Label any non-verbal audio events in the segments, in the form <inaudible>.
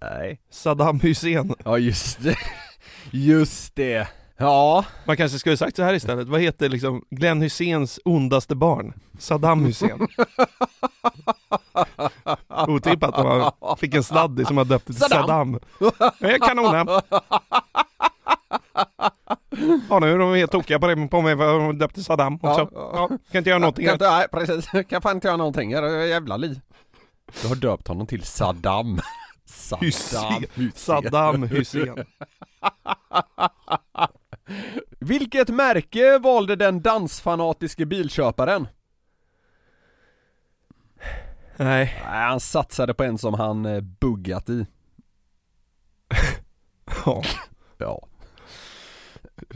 Nej. Saddam Hussein. Ja just det. Just det. Ja. Man kanske skulle sagt så här istället. Vad heter liksom Glenn Husseins ondaste barn? Saddam Hussein. <laughs> Otippat om man fick en sladdis som var döpt till Saddam. Det är kanonen. Ja nu är de helt tokiga på, det, på mig för att de döpte Saddam också. Ja, kan inte göra någonting. Kan inte, nej precis, kan fan inte göra någonting, är det jävla liv. Du har döpt honom till Saddam. Saddam Hussein. Saddam Hussein. <laughs> Vilket märke valde den dansfanatiske bilköparen? Nej. Nej, han satsade på en som han eh, buggat i. <laughs> Ja. Ja.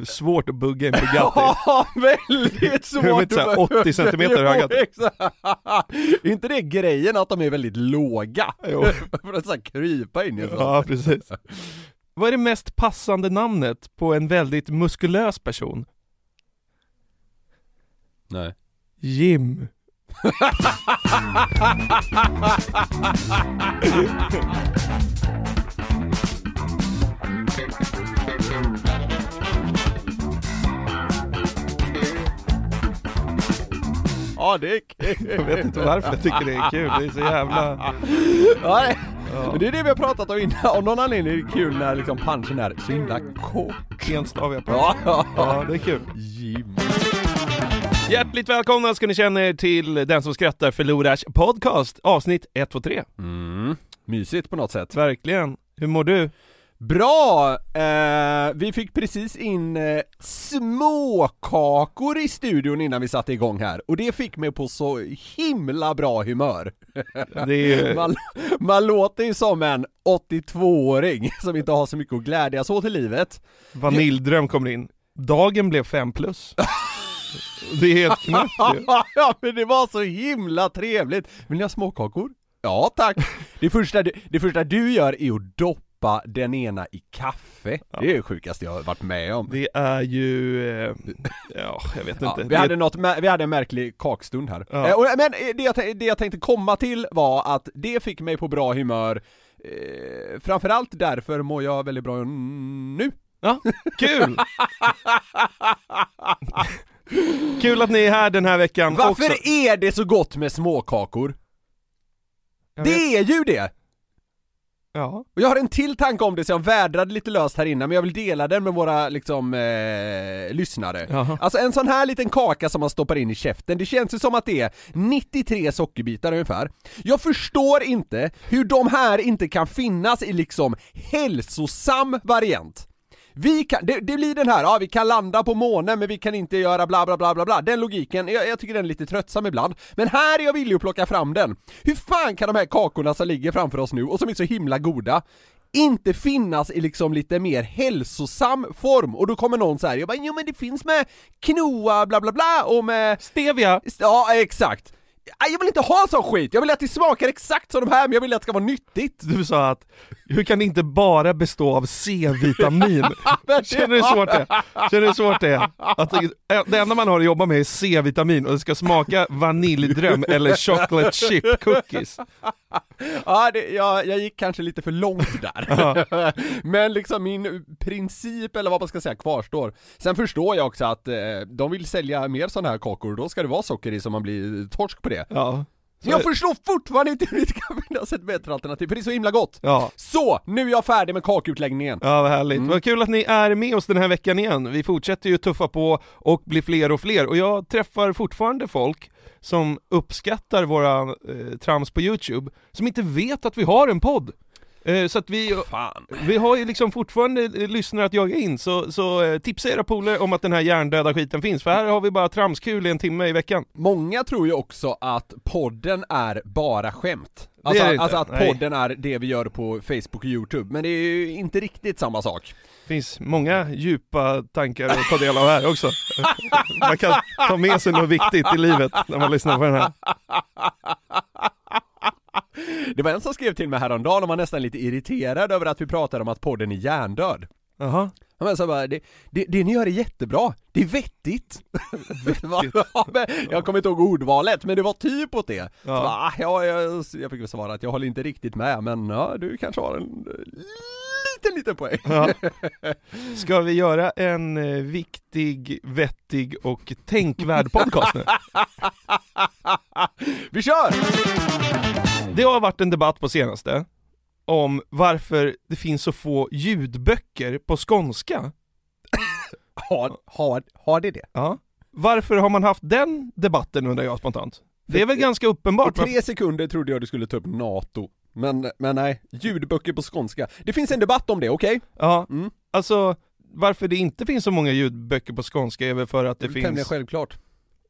Svårt att bugga en Bugatti. <laughs> Ja, väldigt svårt! De är inte så här 80 centimeter höga. Är inte det grejen att de är väldigt låga? Jo. <laughs> För att så här krypa in i en sån. Ja, precis. Vad är det mest passande namnet på en väldigt muskulös person? Nej. Jim. <laughs> Ja, det är kul. Jag vet inte varför jag tycker det är kul, det är så jävla... Ja, det, men det är det vi har pratat om innan, av någon anledning är det kul när liksom punchen är så himla kort. Enstaviga. Ja, ja. Ja, det är kul. Jim. Hjärtligt välkomna ska ni känna er till Den som skrattar förlorars podcast, avsnitt 1, 2, 3. Mm. Mysigt på något sätt. Verkligen. Hur mår du? Bra! Eh, vi fick precis in eh, småkakor i studion innan vi satte igång här, och det fick mig på så himla bra humör. <laughs> Är Man, man låter ju som en 82-åring som inte har så mycket att glädjas åt i livet. vaniljdröm kommer in. Dagen blev 5 plus. Det är helt knäppt ju. <laughs> ja men det var så himla trevligt! Vill ni ha småkakor? Ja tack! Det första, du, det första du gör är att doppa den ena i kaffe. Det är det sjukaste jag har varit med om. Det är ju, eh, ja jag vet Ja, inte. vi, Det- hade något, vi hade en märklig kakstund här. Ja. Eh, och, men eh, det jag, det jag tänkte komma till var att det fick mig på bra humör eh, Framförallt därför mår jag väldigt bra nu. Ja, kul! kul att ni är här den här veckan Varför också. är det så gott med småkakor? Jag vet- Det är ju det! Ja, Och jag har en till tanke om det så jag vädrade lite löst här innan men jag vill dela den med våra liksom eh, lyssnare. Jaha. Alltså en sån här liten kaka som man stoppar in i käften, det känns ju som att det är 93 sockerbitar ungefär. Jag förstår inte hur de här inte kan finnas i liksom hälsosam variant. Vi kan, det, det blir den här, ja vi kan landa på månen men vi kan inte göra bla bla bla bla bla, den logiken, jag, jag tycker den är lite tröttsam ibland. Men här är jag villig att plocka fram den. Hur fan kan de här kakorna som ligger framför oss nu och som är så himla goda inte finnas i liksom lite mer hälsosam form? Och då kommer någon så här, jag bara jo men det finns med quinoa bla bla bla och med Stevia! Ja, exakt! Jag vill inte ha sån skit! Jag vill att det smakar exakt som de här, men jag vill att det ska vara nyttigt! Du sa att, hur kan det inte bara bestå av C-vitamin? <laughs> Känner du hur svårt det är? Känner du hur svårt det är? Att det, enda man har att jobba med är C-vitamin och det ska smaka vaniljdröm <laughs> eller chocolate chip cookies. Ja, det, jag, jag gick kanske lite för långt där. Men liksom min princip, eller vad man ska säga, kvarstår. Sen förstår jag också att eh, de vill sälja mer sådana här kakor, då ska det vara socker i så man blir torsk på det. Ja. Jag förstår fortfarande inte hur det kan finnas ett bättre alternativ, för det är så himla gott! Ja. Så, nu är jag färdig med kakutläggningen. Ja, vad härligt. Mm. Vad kul att ni är med oss den här veckan igen. Vi fortsätter ju tuffa på och blir fler och fler. Och jag träffar fortfarande folk som uppskattar våra eh, trams på Youtube, som inte vet att vi har en podd. Eh, så att vi, Fan. vi har ju liksom fortfarande eh, lyssnare att jaga in, så, så eh, tipsa era polare om att den här hjärndöda skiten finns, för här har vi bara tramskul i en timme i veckan. Många tror ju också att podden är bara skämt. Det Alltså, är det inte. alltså att Nej. podden är det vi gör på Facebook och Youtube, men det är ju inte riktigt samma sak. Det finns många djupa tankar att ta del av här också. Man kan ta med sig något viktigt i livet när man lyssnar på den här. Det var en som skrev till mig häromdagen och var nästan lite irriterad över att vi pratade om att podden är hjärndöd. Jaha. Var så bara, det, det, det ni gör är jättebra, det är vettigt. <laughs> Men jag kommer inte ihåg ordvalet, men det var typ åt det. Ja. Så bara, ah, ja, jag, jag fick väl svara att jag håller inte riktigt med, men ja, du kanske har en eh, liten, liten poäng. Ja. <laughs> Ska vi göra en eh, viktig, vettig och tänkvärd podcast nu? <laughs> Vi kör! Det har varit en debatt på senaste om varför det finns så få ljudböcker på skånska. Har, har, har det det? Ja. Varför har man haft den debatten undrar jag spontant? Det är väl ganska I uppenbart. tre sekunder trodde jag du skulle ta upp NATO. Men, men nej, ljudböcker på skånska. Det finns en debatt om det, okej? Ja, Mm. alltså varför det inte finns så många ljudböcker på skånska är väl för att det Tämligen finns självklart.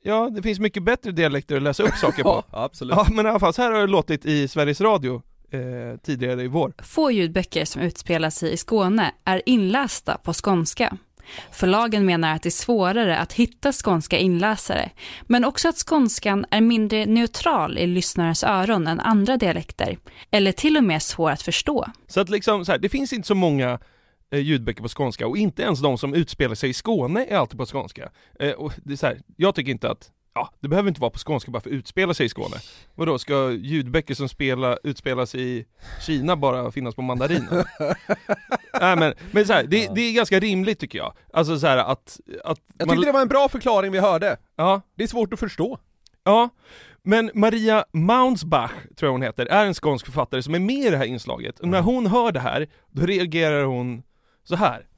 Ja, det finns mycket bättre dialekter att läsa upp saker på. <laughs> Ja, absolut. Ja, men i alla fall, så här har det låtit i Sveriges Radio eh, tidigare i vår. Få ljudböcker som utspelar sig i Skåne är inlästa på skånska. Förlagen menar att det är svårare att hitta skånska inläsare, men också att skånskan är mindre neutral i lyssnarens öron än andra dialekter, eller till och med svår att förstå. Så att liksom, så här, det finns inte så många ljudböcker på skånska och inte ens de som utspelar sig i Skåne är alltid på skånska. Eh, och det är så här, jag tycker inte att Ja, det behöver inte vara på skånska bara för att utspela sig i Skåne. Vadå, ska ljudböcker som spela, utspelas i Kina bara finnas på mandarin? <laughs> Nej men, men så här, det, det är ganska rimligt tycker jag. Alltså så här att, att Jag man- tyckte det var en bra förklaring vi hörde. Ja, Det är svårt att förstå. Ja, men Maria Maunsbach, tror jag hon heter, är en skånsk författare som är med i det här inslaget. Och när hon hör det här, då reagerar hon så här. <laughs>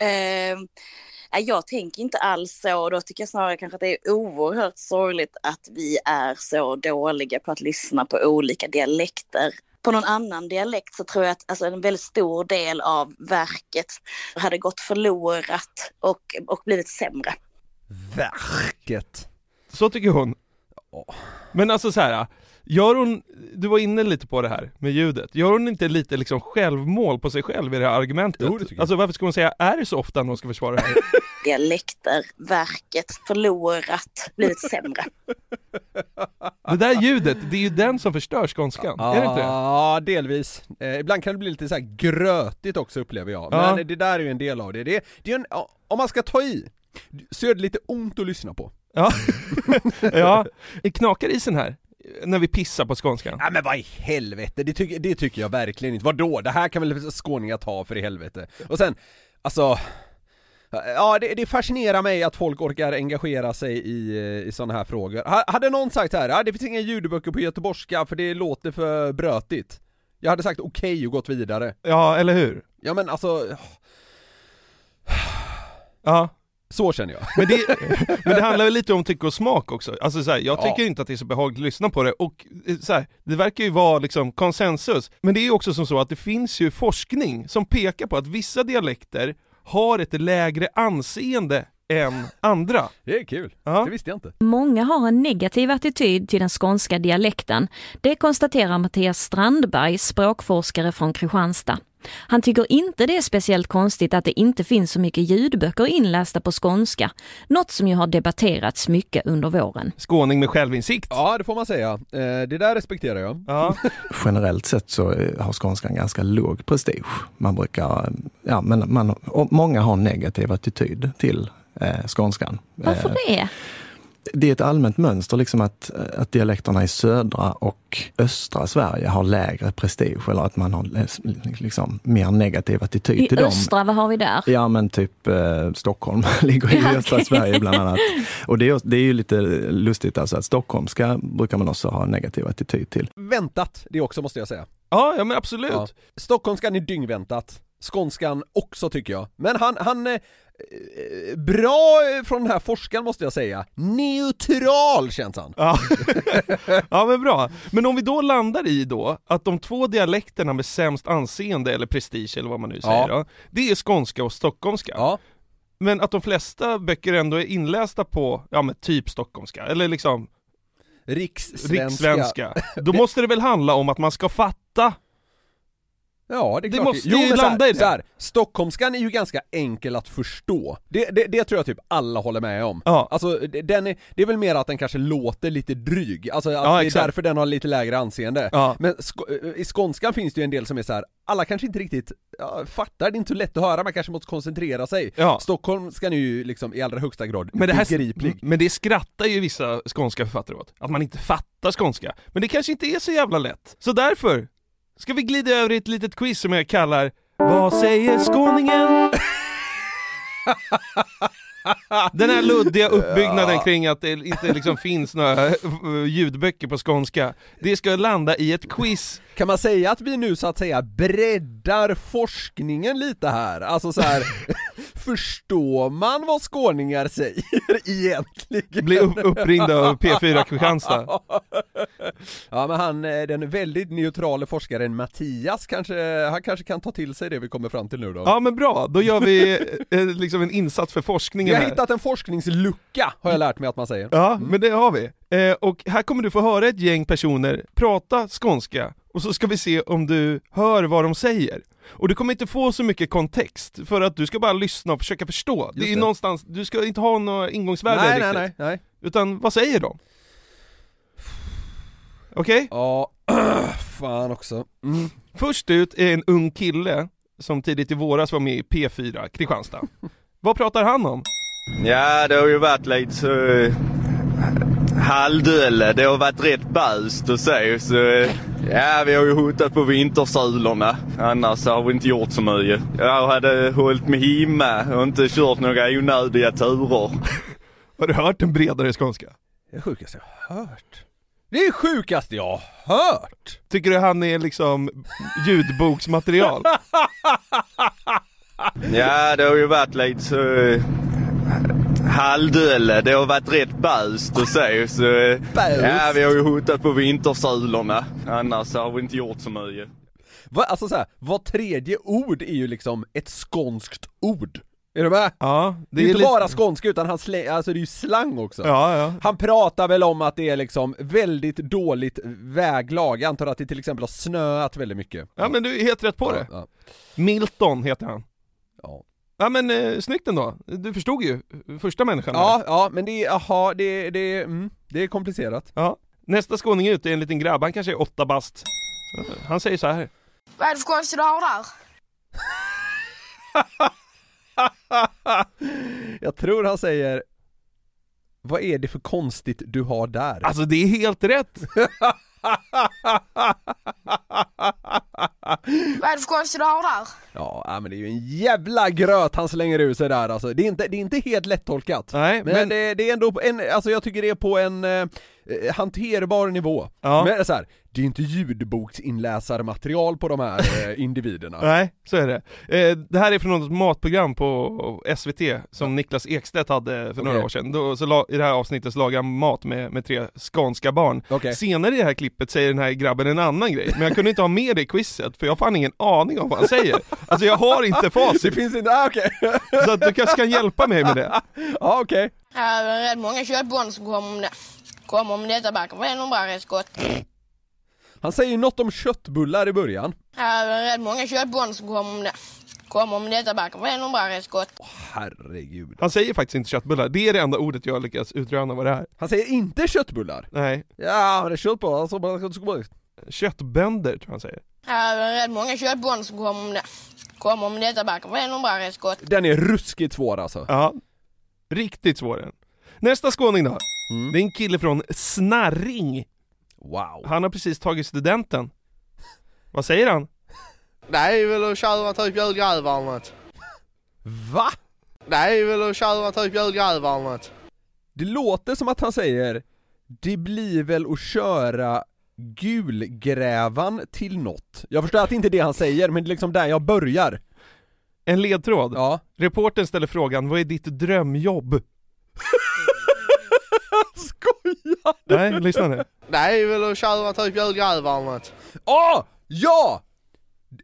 Eh, jag tänker inte alls så och då tycker jag snarare kanske att det är oerhört sorgligt att vi är så dåliga på att lyssna på olika dialekter. På någon annan dialekt så tror jag att alltså, en väldigt stor del av verket hade gått förlorat och, och blivit sämre. Verket. Så tycker hon. Men alltså så här. Gör hon, du var inne lite på det här med ljudet, gör hon inte lite liksom självmål på sig själv i det här argumentet? Jo, det tycker jag. Alltså varför ska hon säga är det så ofta när hon ska försvara det här? <laughs> Dialekter, verket, förlorat, blivit sämre. <laughs> Det där ljudet, det är ju den som förstör skånskan, är det inte det? Ja, delvis. Eh, ibland kan det bli lite så här grötigt också upplever jag. Ja. Men det där är ju en del av det. Det, det är en, ja, om man ska ta i, så är det lite ont att lyssna på. Ja, <laughs> ja. Det knakar isen här, när vi pissar på skånskan. Nej men vad i helvete, det, tycker- det tycker jag verkligen inte. Vadå? Det här kan väl skåningar ta för i helvete? Och sen, alltså Ja, det, det fascinerar mig att folk orkar engagera sig i, i sådana här frågor. Ha, hade någon sagt så här, ja, det finns inga ljudböcker på göteborgska för det låter för brötigt. Jag hade sagt okej och gått vidare. Ja, eller hur? Ja men alltså, Ja. Så känner jag. Men det, men det handlar väl lite om tycke och smak också. Alltså så här, jag Ja. tycker inte att det är så behagligt att lyssna på det, och eh, så här, det verkar ju vara liksom konsensus. Men det är ju också som så att det finns ju forskning som pekar på att vissa dialekter har ett lägre anseende än andra. Det är kul, Ja. det visste jag inte. Många har en negativ attityd till den skånska dialekten. Det konstaterar Mattias Strandberg, språkforskare från Kristianstad. Han tycker inte det är speciellt konstigt att det inte finns så mycket ljudböcker inlästa på skånska, något som ju har debatterats mycket under våren. Skåning med självinsikt. Ja, det får man säga. Eh, det där respekterar jag. Ja. <laughs> generellt sett så eh, har skånskan ganska låg prestige. Man brukar, ja men man, många har en negativ attityd till eh, skånskan. Varför Eh, det? det är ett allmänt mönster liksom att, att dialekterna i södra och östra Sverige har lägre prestige eller att man har liksom mer negativ attityd I till dem. östra, vad har vi där? Ja men typ eh, Stockholm <laughs> ligger i Ja, östra Sverige bland annat. <laughs> Och det är, det är ju lite lustigt alltså att stockholmska brukar man också ha en negativ attityd till. Väntat, det också måste jag säga. Ja, ja men absolut. Ja. Stockholmskan är dyngväntat. Skånskan också tycker jag. Men han, han, eh, eh, bra från den här forskaren måste jag säga. Neutral känns han. Ja. <laughs> ja men bra. Men om vi då landar i då att de två dialekterna med sämst anseende eller prestige eller vad man nu säger Ja. då, det är skånska och stockholmska. Ja. Men att de flesta böcker ändå är inlästa på, ja men typ stockholmska, eller liksom Rikssvenska. rikssvenska. <laughs> Då måste det väl handla om att man ska fatta Ja, det är Det klart. måste jo, ju men så här, landa i det. Så här, Stockholmskan är ju ganska enkel att förstå. Det, det, det tror jag typ alla håller med om. Ja. Alltså, den är, det är väl mer att den kanske låter lite dryg, alltså att Ja, det är exakt. därför den har lite lägre anseende. Ja. Men sk- i skånskan finns det ju en del som är så här. alla kanske inte riktigt ja, fattar, det är inte så lätt att höra, man kanske måste koncentrera sig. Ja. Stockholmskan är ju liksom i allra högsta grad Men det, här, begriplig. men det skrattar ju vissa skånska författare åt, att man inte fattar skånska. Men det kanske inte är så jävla lätt. Så därför ska vi glida över i ett litet quiz som jag kallar Vad säger skåningen? Den här luddiga uppbyggnaden kring att det inte liksom finns några ljudböcker på skånska, det ska landa i ett quiz. Kan man säga att vi nu så att säga breddar forskningen lite här? Alltså så här. Förstår man vad skåningar säger <laughs> egentligen? Blir upp, uppringd av P4 Kristianstad. <laughs> Ja men han, eh, den väldigt neutrala forskaren Mattias kanske, han kanske kan ta till sig det vi kommer fram till nu då. Ja men bra, då gör vi eh, liksom en insats för forskningen har här. hittat en forskningslucka, har jag lärt mig att man säger. Ja, men det har vi. Eh, och här kommer du få höra ett gäng personer prata skånska, och så ska vi se om du hör vad de säger. Och du kommer inte få så mycket kontext, för att du ska bara lyssna och försöka förstå. det är det. någonstans, du ska inte ha några ingångsvärden Nej, riktigt. nej, nej, nej. Utan vad säger de? Okej? Ja, <clears throat> fan också. Mm. Först ut är en ung kille som tidigt i våras var med i P4 Kristianstad. <laughs> vad pratar han om? Ja, det har ju varit lite så eh, halvdöle. Det har varit rätt bäst och så. så ja, vi har ju hotat på vintersulorna. Annars har vi inte gjort så mycket. Jag hade hållit mig hemma och inte kört några onödiga turer. <laughs> Har du hört en bredare skånska? Det sjukaste jag har hört. Det är det sjukaste jag har hört! Tycker du han är liksom ljudboksmaterial? <laughs> Ja, det har ju varit lite så halvdöle. Det har varit rätt bäst och så. så eh, ja, vi har ju hotat på vintersulorna. Annars har vi inte gjort så mycket. Va, alltså såhär, var tredje ord är ju liksom ett skånskt ord. Är du med? Ja, Det är, inte bara skånska utan han slä, alltså det är ju slang också. Ja, ja. Han pratar väl om att det är liksom väldigt dåligt väglag, jag antar att det till exempel har snöat väldigt mycket. Ja men du är helt rätt på det. Ja, Milton heter han. ja. Ja men eh, snyggt ändå. Du förstod ju första människan. Ja, där. ja, men det är, jaha, det, det, mm, det är komplicerat. ja. Nästa skåning ut är en liten grabb, han kanske är åtta bast. Han säger så här. Vad är det för konstigt du har där? <laughs> Jag tror han säger Vad är det för konstigt du har där? Alltså det är helt rätt! <laughs> Vad är det för konstigt du har där? Ja, men det är ju en jävla gröt han slänger ur sig där alltså. Det är inte, det är inte helt lättolkat. Nej, Men, men, det, det är ändå en, alltså jag tycker det är på en eh, hanterbar nivå. Ja. Men så här, det är inte ljudboksinläsarmaterial på de här <laughs> eh, individerna. Nej, så är det. Eh, det här är från något matprogram på SVT som Niklas Ekstedt hade för några år sedan. Då, så la, I det här avsnittet så lagade han mat med, med tre skånska barn. Okej. Senare i det här klippet säger den här grabben en annan grej, men jag kunde inte ha med det i quizet för jag har fan ingen aning om vad han säger. Alltså jag har inte <laughs> Det facit, finns inte, ah, okej. så att du kanske kan hjälpa mig med det. <laughs> Ja okej. Det är rätt många köttbonder som kommer om det. Kommer om detta verkar vara nog bara rätt gott. Han säger något om köttbullar i början. Det är rätt många köttbonder som kommer om det. Kommer om detta verkar vara nog bara rätt gott. Herregud. Han säger faktiskt inte köttbullar, det är det enda ordet jag lyckats utröna vad det är. Han säger inte köttbullar. Nej, Ja, men det är köttbullar, alltså bara köttbönder tror jag han säger. Det är rätt många köttbonder som kommer om det. Kommer om detta verkar vara nog bara rätt gott. Den är ruskigt svår alltså. Ja, riktigt svår den. Nästa skåning då. Mm. Det är en kille från Snarring. Wow. Han har precis tagit studenten. Vad säger han? Det är väl att köra typ julgrävare eller något. Va? Det är väl att köra typ julgrävare eller något. Det låter som att han säger Det blir väl att köra gulgrävan till något. Jag förstår att det inte är det han säger, men det är liksom där jag börjar. En ledtråd. Ja. Reporten ställer frågan, vad är ditt drömjobb? <laughs> <laughs> Nej, lyssna nu. Det är väl att köra typ julgrävare eller något. Åh! Ja!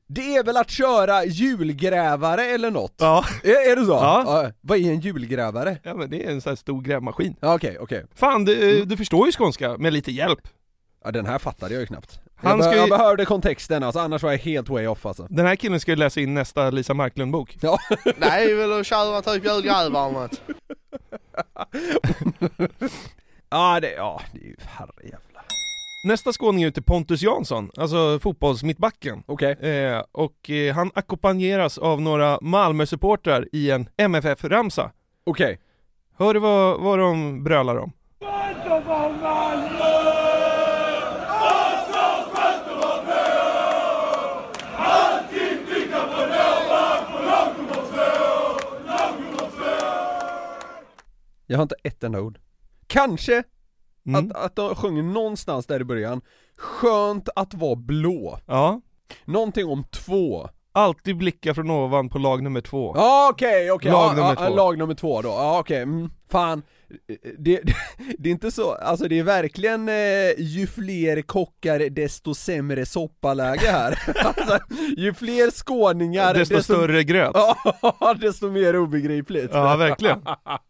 Det är väl att köra julgrävare eller något? Ja. Är, är det så? Ja. Vad är en julgrävare? Ja men det är en sån här stor grävmaskin. Ja, Okej, okej. Fan, du, du förstår ju skånska med lite hjälp. Ja den här fattade jag ju knappt. Han jag, be- ska ju- jag behövde kontexten alltså, annars var jag helt way off alltså. Den här killen ska ju läsa in nästa Lisa Marklund-bok. Ja. Är väl att köra typ julgrävare eller något. Ja det, ja det är ju herrejävlar. Nästa skåning ut är Pontus Jansson, alltså fotbollsmittbacken. Okej. Eh, och eh, han ackompanjeras av några Malmö-supportrar i en MFF-ramsa. Okej. Hör du vad, vad de brölar om? Jag har inte ett enda ord. Kanske Mm. att, att de sjunger någonstans där i början, skönt att vara blå. Ja. Någonting om två. Alltid blicka från ovan på lag nummer två. Ja okej, okej, Lag ja, nummer två. lag nummer två då, ja okej, mm, fan det, det, det är inte så, alltså det är verkligen eh, ju fler kockar desto sämre soppaläge här <laughs> alltså, Ju fler skåningar Desto större gröt. Ja, <laughs> desto mer obegripligt Ja, verkligen.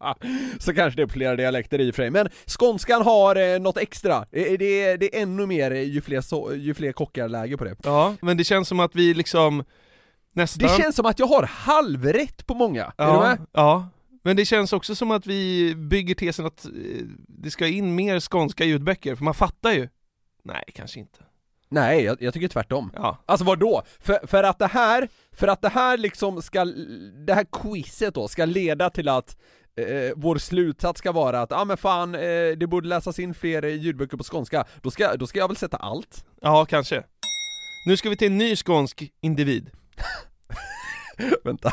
<laughs> Så kanske det är flera dialekter i och för sig, men skånskan har eh, något extra, det, är- det är ännu mer eh, ju fler, so, ju fler kockar läge på det Ja, men det känns som att vi liksom nästan... Det känns som att jag har halvrätt på många, är du ja, med? ja, men det känns också som att vi bygger tesen att eh, det ska in mer skånska ljudböcker, för man fattar ju. Nej, kanske inte. Nej, jag, jag tycker tvärtom. Ja. Alltså vad då? För, för att det här, för att det här liksom ska, det här quizet då ska leda till att eh, vår slutsats ska vara att, ja ah, men fan, eh, det borde läsas in fler eh, ljudböcker på skånska, då ska, då ska jag väl sätta allt? Ja, kanske. Nu ska vi till en ny skånsk individ. <laughs> Vänta.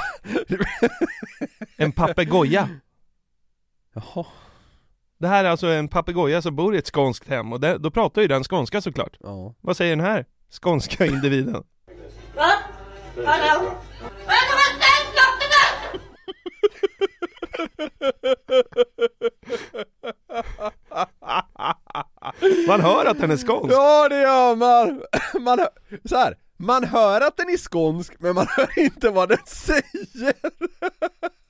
En papegoja. Jaha. Det här är alltså en papegoja som bor i ett skånskt hem och där, då pratar ju den skånska såklart. Ja. Vad säger den här skånska individen? Va? Hallå? Man hör att den är skånsk. Ja det gör man! man hör, så här, man hör att den är skånsk, men man <laughs> hör inte vad den säger!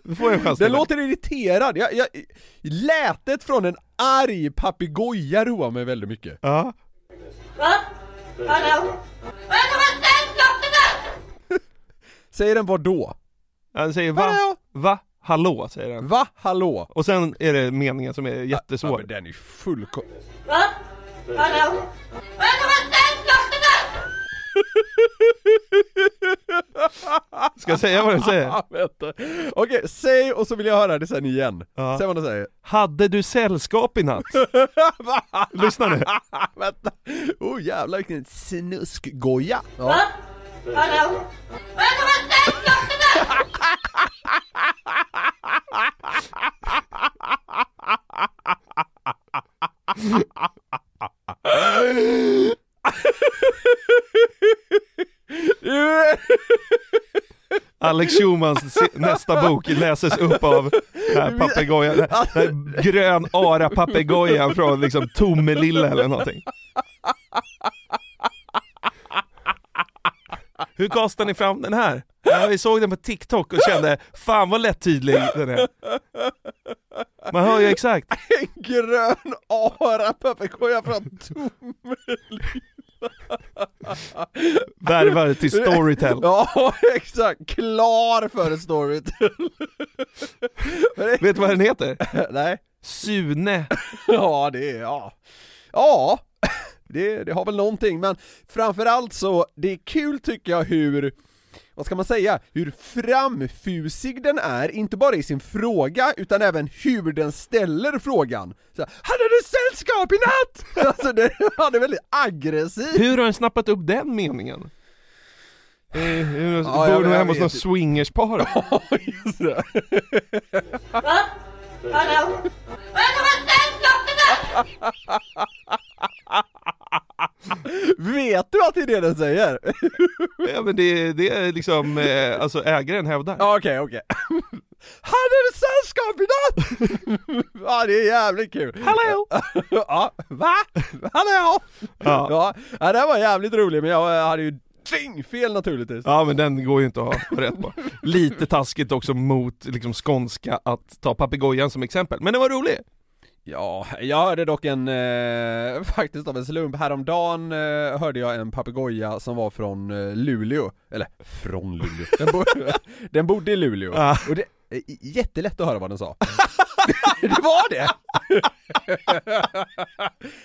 Du får en chans Den låter irriterad, jag, jag, lätet från en arg papegoja roar mig väldigt mycket Ja. <laughs> Säger den vad då? Den säger va? Va? Hallå säger den. Va? Hallå? Och sen är det meningen som är Ja, jättesvår. men den är fullkom... <laughs> Ska jag säga vad den säger? <laughs> Vänta. Okej, säg och så vill jag höra det sen igen. Ja. Säg vad den säger. Hade du sällskap i natt? <laughs> Lyssna nu. vänta. Oh jävlar vilken snuskgoja. Ja. Va? Hallå? <laughs> Alex Schumans nästa bok läses upp av den här papegojan, den här grön ara-papegojan från liksom Tomelilla eller någonting. Hur kastade ni fram den här? Ja, vi såg den på TikTok och kände, fan vad lättydlig den är. Man hör ju exakt. <laughs> En grön ara papegoja från Värvar till Storytel. Ja, <laughs> exakt. Klar för Storytel. <laughs> Vet du vad den heter? <laughs> Nej. Sune. Ja, det är, ja. Ja, det, det har väl någonting, men framförallt så, det är kul tycker jag hur vad ska man säga, hur framfusig den är, inte bara i sin fråga, utan även hur den ställer frågan. Så, här, Hade du sällskap i natt? <laughs> Alltså det, han är väldigt aggressiv. Hur har den snappat upp den meningen? Eh, hur- Ja, bor du hemma hos någon swingerspar? <laughs> Just det. Hallå? <laughs> Vet du att det är det den säger? ja men det, det är liksom, eh, alltså ägaren hävdar. Ja, Okej, okej. Hade du sällskap i natt? ja, det är jävligt kul. Hallå! ja, va? Hallå? Ja. Ja, det var jävligt roligt men jag hade ju fel naturligtvis. Ja men den går ju inte att ha rätt på. Lite taskigt också mot liksom skånska att ta papegojan som exempel, men den var rolig. Ja, jag hörde dock en, eh, <laughs> faktiskt av en slump, häromdagen eh, hörde jag en papegoja som var från eh, Luleå, eller från Luleå, den, bo <laughs> den bodde i Luleå, Ja. och det är jättelätt att höra vad den sa. <laughs> Det var det!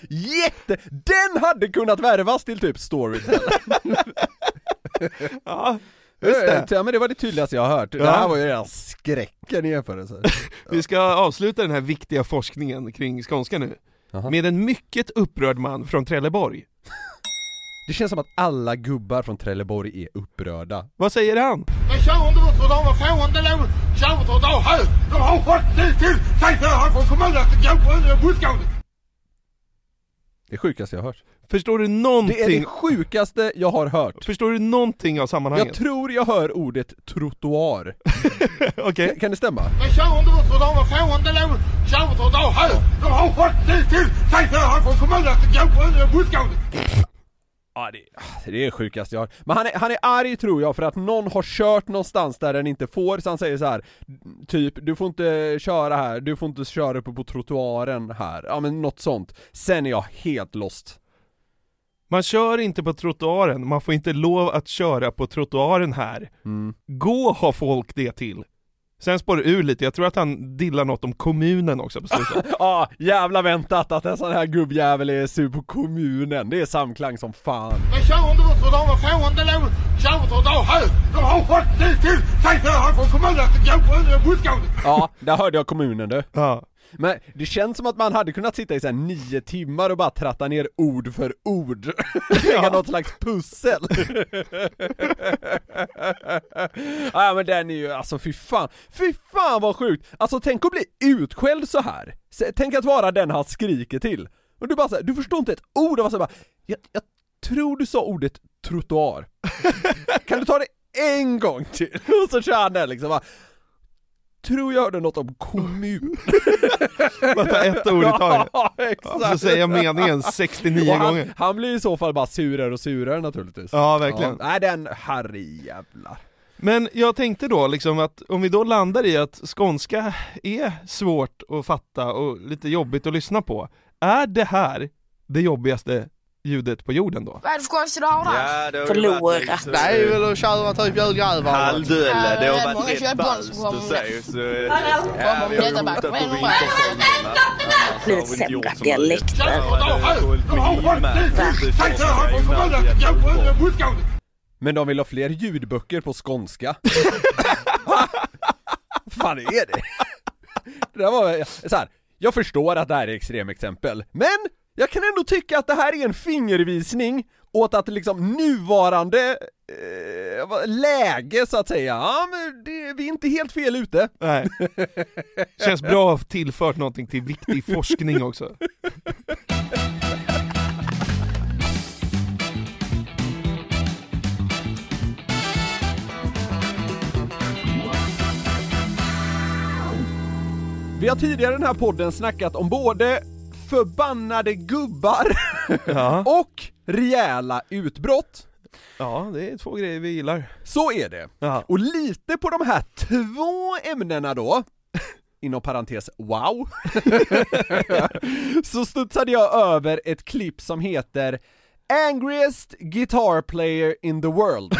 Jätte, den hade kunnat värvas till typ Storytel. Ja, just det. Ja men det var det tydligaste jag har hört, det här var ju redan skräcken i jämförelse <laughs> Vi ska avsluta den här viktiga forskningen kring skånska nu. Med en mycket upprörd man från Trelleborg. Det känns som att alla gubbar från Trelleborg är upprörda Vad säger han? Men kör inte bort för dem, vad får inte lov. Kör inte idag här. De har fått det till. Säg till han från kommunen att det går på buskgården. Det sjukaste jag har hört Förstår du någonting? Det är det sjukaste jag har hört Förstår du någonting av sammanhanget? Jag tror jag hör ordet trottoar <laughs> Okej kan, kan det stämma? Men kör inte för dem, vad får inte lov. Kör inte idag här. De har fått det till. Säg till han från kommunen att det går på buskgården. Ja det, det är sjukast jag har Men han är, han är arg tror jag för att någon har kört någonstans där den inte får, så han säger så här Typ, du får inte köra här, du får inte köra uppe på trottoaren här, ja men något sånt Sen är jag helt lost Man kör inte på trottoaren, man får inte lov att köra på trottoaren här. Mm. Gå har folk det till. Sen spår det ur lite, jag tror att han dillar något om kommunen också på slutet. <laughs> Ja, jävla väntat att en sån här gubbjävel är sur på kommunen, det är samklang som fan Men kör inte bort för dem, vad får inte lov. Kör inte idag här. De har fått det till. Säg till han från kommunen att det går på buskgården. Ja, där hörde jag kommunen du Ja. Men det känns som att man hade kunnat sitta i så här nio timmar och bara tratta ner ord för ord. <laughs> Lägga något slags pussel. <laughs> Ja men den är ju, alltså fy fan, fy fan vad sjukt! Alltså tänk att bli utskälld så här. Tänk att vara den han skriker till. Och du bara så här, du förstår inte ett ord. Av vad bara, jag, jag tror du sa ordet trottoar. <laughs> Kan du ta det en gång till? Och så kör han den liksom bara Tror jag hörde något om kommun <laughs> Bara ta ett ord i taget. <laughs> Ja, exakt! så säger jag meningen 69 Och han, gånger. han blir i så fall bara surare och surare naturligtvis Ja, verkligen. Nej den, herrejävlar Men jag tänkte då liksom att om vi då landar i att skånska är svårt att fatta och lite jobbigt att lyssna på. Är det här det jobbigaste ljudet på jorden då? Vad är det för konstigt du? Ja, det har varit Det är väl att köra typ julgrävare. halvdulle, det har varit rätt kommer att med. se. Så, ja, Kommer vi har ju hotat på Vad vintersäsongerna. gjort Sämre så dialekt. mycket. Kör inte idag här. Hållit De har med fått det himma. till. Säg till han från kommunen att det går på buskgården. Men de vill ha fler ljudböcker på skånska fan är det? <laughs> Det där var, så här, jag förstår att det här är extremexempel, men jag kan ändå tycka att det här är en fingervisning åt att liksom nuvarande eh, läge så att säga, ja men det, vi är inte helt fel ute. Nej. <laughs> Känns bra att ha tillfört någonting till viktig forskning också. Vi har tidigare i den här podden snackat om både förbannade gubbar <laughs> Ja. och rejäla utbrott. Ja, det är två grejer vi gillar. Så är det. Ja. Och lite på de här två ämnena då, <laughs> inom parentes wow, <laughs> så studsade jag över ett klipp som heter Angriest Guitar Player in the World.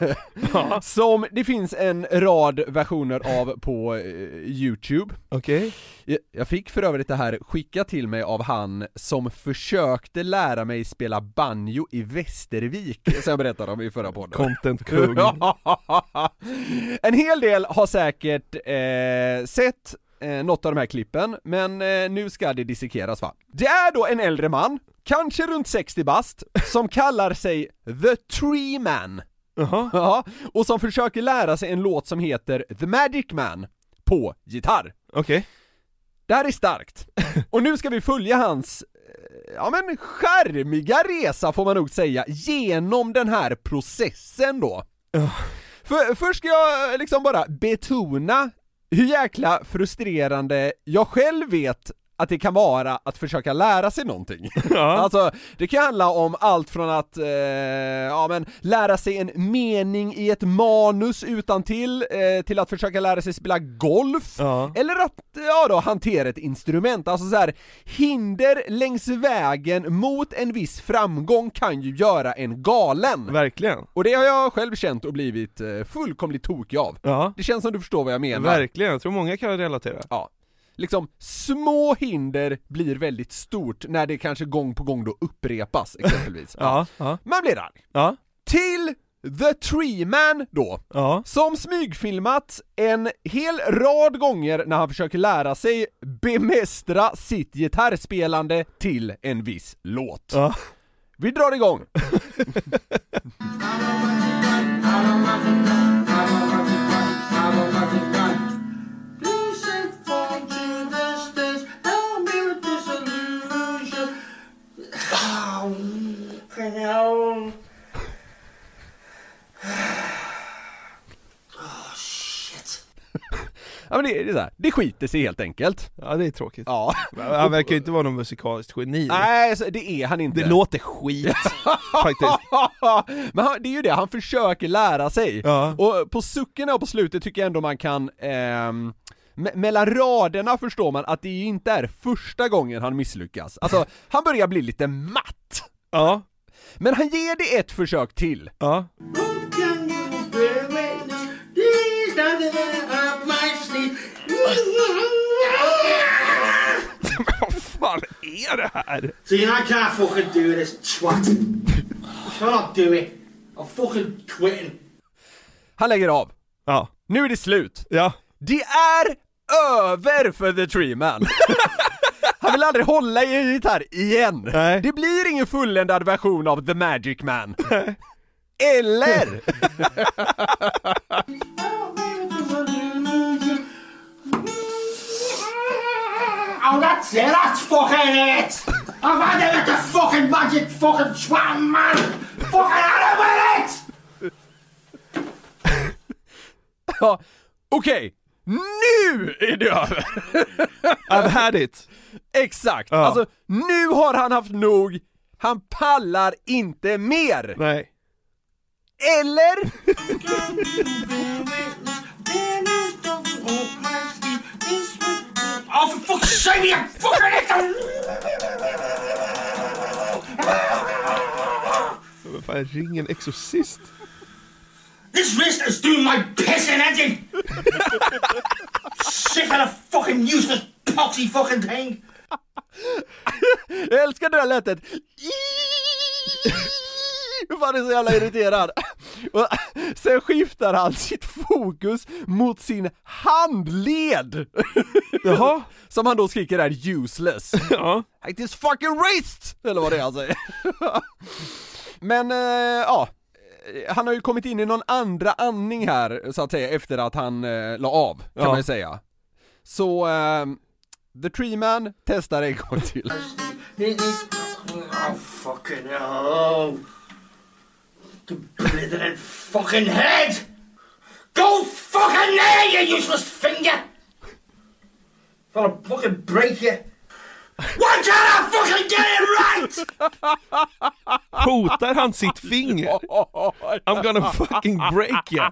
<laughs> Som det finns en rad versioner av på eh, Youtube Okej. Jag- Jag fick för övrigt det här skickat till mig av han som försökte lära mig spela banjo i Västervik, som jag berättade om i förra podden Content-kung. <laughs> En hel del har säkert eh, sett eh, något av de här klippen, men eh, nu ska det dissekeras va. Det är då en äldre man, kanske runt 60 bast, som kallar sig The Tree Man. <laughs> Ja, och som försöker lära sig en låt som heter The Magic Man på gitarr. Okej. Det här är starkt. <laughs> Och nu ska vi följa hans, eh, ja men charmiga resa får man nog säga, genom den här processen då. För, först ska jag liksom bara betona hur jäkla frustrerande jag själv vet att det kan vara att försöka lära sig någonting. <laughs> Alltså, det kan handla om allt från att, eh, ja men, lära sig en mening i ett manus utan till eh, till att försöka lära sig spela golf, eller att, ja då, hantera ett instrument. Alltså så här, hinder längs vägen mot en viss framgång kan ju göra en galen. Verkligen. Och det har jag själv känt och blivit eh, fullkomligt tokig av. Ja. Det känns som du förstår vad jag menar. Verkligen, jag tror många kan relatera. Ja. Liksom, små hinder blir väldigt stort när det kanske gång på gång då upprepas <laughs> exempelvis. Ja, ja. Man blir arg. Ja. Till The Tree Man då, Ja. som smygfilmat en hel rad gånger när han försöker lära sig bemästra sitt gitarrspelande till en viss låt. Ja. Vi drar igång! <laughs> men det, det är så här. det skiter sig helt enkelt. Ja det är tråkigt. Ja. Han verkar ju inte vara någon musikaliskt geni. Nej, det är han inte. Det låter skit, <laughs> faktiskt. Men han, det är ju det, han försöker lära sig. Ja. Och på sucken och på slutet tycker jag ändå man kan, ehm, me- mellan raderna förstår man att det inte är första gången han misslyckas. Alltså, han börjar bli lite matt. Ja. Men han ger det ett försök till. Ja. Vad fan är det här? See, I can't fucking do this, twat. Can't do it. I'm fucking quitting. Han lägger av. Ja. Nu är det slut. Ja. Det är över för The Tree Man. <laughs> Han vill aldrig hålla i en gitarr igen. Nej. Det blir ingen fulländad version av The Magic Man. Eller? <laughs> Oh, that's it. That's fucking it. I've had it with the fucking magic fucking twat, man. Fucking of it. Ja, okej. Nu är det över! I've had it. Exakt! Ja. Alltså, nu har han haft nog, han pallar inte mer! Nej. Eller? <laughs> Oh, for fuck's sake, you fucking. Vad fan, ring en exorcist. This wrist is doing my pissing engine. Sick of the fucking useless poxy fucking thing. Jag älskar det där lätet! Hur fan är så jävla irriterad? Och sen skiftar han sitt fokus mot sin handled! Jaha. <laughs> Som han då skriker är useless. Ja. Like this fucking wrist! Eller vad det är han säger. <laughs> Men, eh, ja. Han har ju kommit in i någon andra andning här, så att säga, efter att han eh, la av, kan Ja. man ju säga. Så, eh, The Tree Man testar en gång till. <laughs> The blithering fucking head! Go fucking there, you useless finger! I'll fucking break you. Why can't I fucking get it right? Hotar han sitt finger? I'm gonna fucking break you.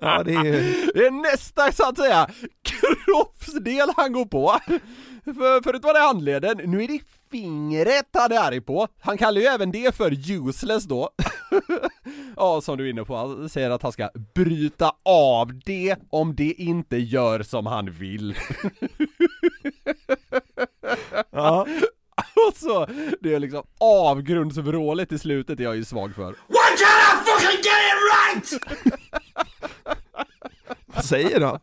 Ja, det är... Det är nästa, så att säga, kroppsdel han går på. För, förut var det handleden, nu är det fingret han är arg på. Han kallar ju även det för useless då. <laughs> ja, som du är inne på, han säger att han ska bryta av det om det inte gör som han vill. <laughs> Ja. <laughs> Och så, det är liksom avgrundsvrålet i slutet är jag ju svag för. Why can't I fucking get it right? Vad säger han?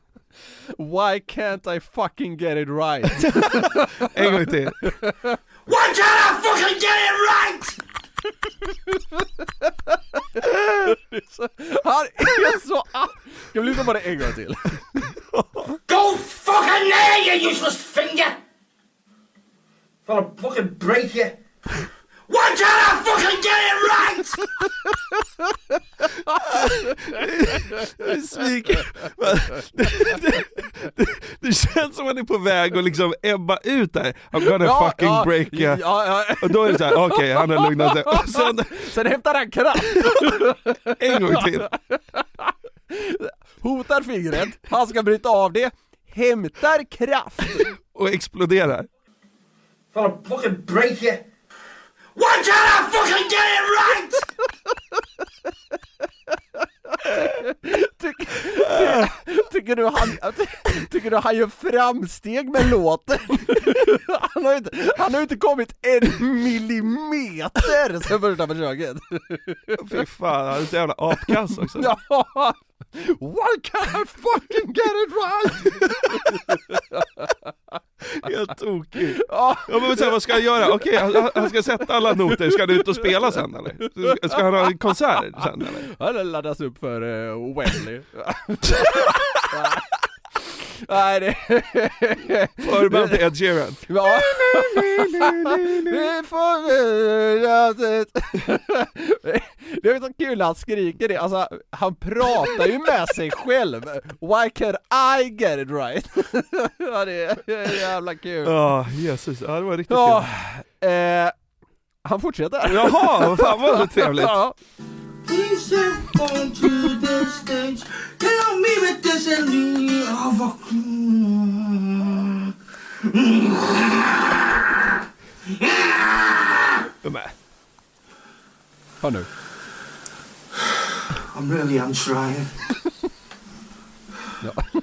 Why can't I fucking get it right? En gång till. Why can't I fucking get it right? <laughs> Han är så arg! Ska vi lyssna på det en gång till? Go fucking there, you useless finger! I'll fucking break you. Why can't I fucking get it right? Svik. Det, det, det, känns som att han är på väg att liksom ebba ut där. I'm gonna Ja, fucking ja, break you. ja, ja. Och då är det såhär, okej han har lugnat sig. Och sen <laughs> Sen hämtar han kraft! <laughs> en gång till. Hotar fingret, han ska bryta av det, hämtar kraft! Och exploderar. I'll fucking break you. Why can't I fucking get it right? Tycker du han, tycker du han gör framsteg med låten? Han har ju inte, han har ju inte kommit en millimeter sen första försöket! Fy fan, han är så jävla apkass också. Ja! Why can't I fucking get it right? <laughs> Helt tokig. Ja. Men här, vad ska han göra? Okej, han, han ska sätta alla noter, ska han ut och spela sen eller? Ska han ha en konsert sen eller? Ja, det laddas upp för uh, Wembley. <laughs> Nej det... Förband till Ed Sheeran. Ja. Vi får Det är så kul han skriker det, alltså han pratar ju med sig själv. Why can I get it right? <laughs> Ja det är jävla kul. Ja, Jesus. Ja, det var riktigt Ja, kul. eh, han fortsätter. Jaha, fan vad trevligt. Ja. Please step on to the stage. Tell me with this and me. Oh, fuck. Men, Hör nu. I'm really, I'm trying. <laughs>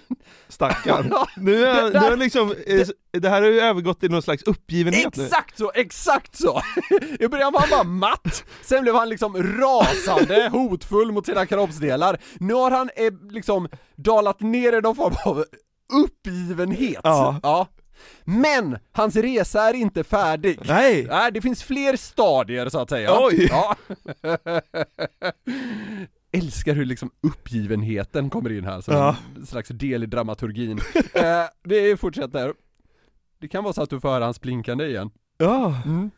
Stackarn. <laughs> Nu är, nu är liksom, <laughs> det här har ju övergått i någon slags uppgivenhet nu. Exakt så, exakt så! <laughs> I början var han bara matt, sen blev han liksom rasande, hotfull mot sina kroppsdelar. Nu har han eh, liksom dalat ner i någon form av uppgivenhet. Ja. Men hans resa är inte färdig. Nej! Nej, det finns fler stadier så att säga. Oj. Ja. Älskar hur liksom uppgivenheten kommer in här som Ja. en slags del i dramaturgin. <laughs> eh, vi fortsätter. Det kan vara så att du får höra hans blinkande igen. Ja. Mm.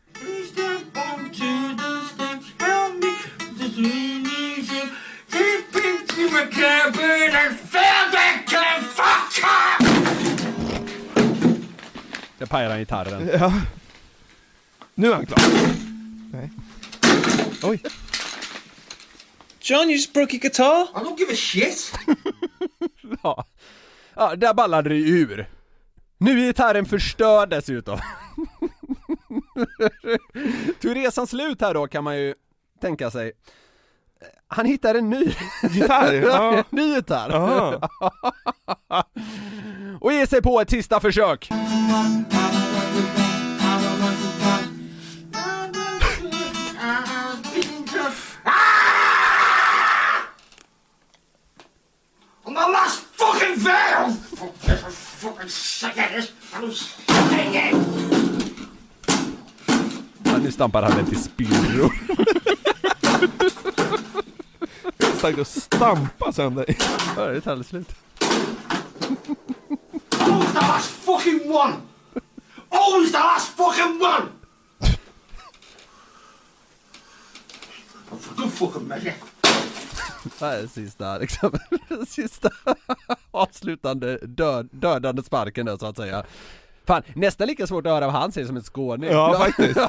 Det pajar han gitarren. Ja. Nu är han klar. Nej. Oj. John, you just broke your guitar? I don't give a shit. <laughs> Ja. ja, där ballade det ur. Nu är gitarren förstörd dessutom. <laughs> Till resan slut här då kan man ju tänka sig han hittar en ny Gitarr? <laughs> Ja. ny gitarr. Och ger sig på ett sista försök. Last fucking veil! I'm fucking sick! Ja, nu stampar han den till spillror. Starkt att stampa sönder. Ja, det är ett härligt slut. Always the last fucking one! Always the last fucking one! For good fucking measure. Det här är sista liksom, <laughs> sista avslutande död, dödande sparken där så att säga. Fan, nästan lika svårt att höra vad han säger som en skåning. Ja, <laughs> faktiskt.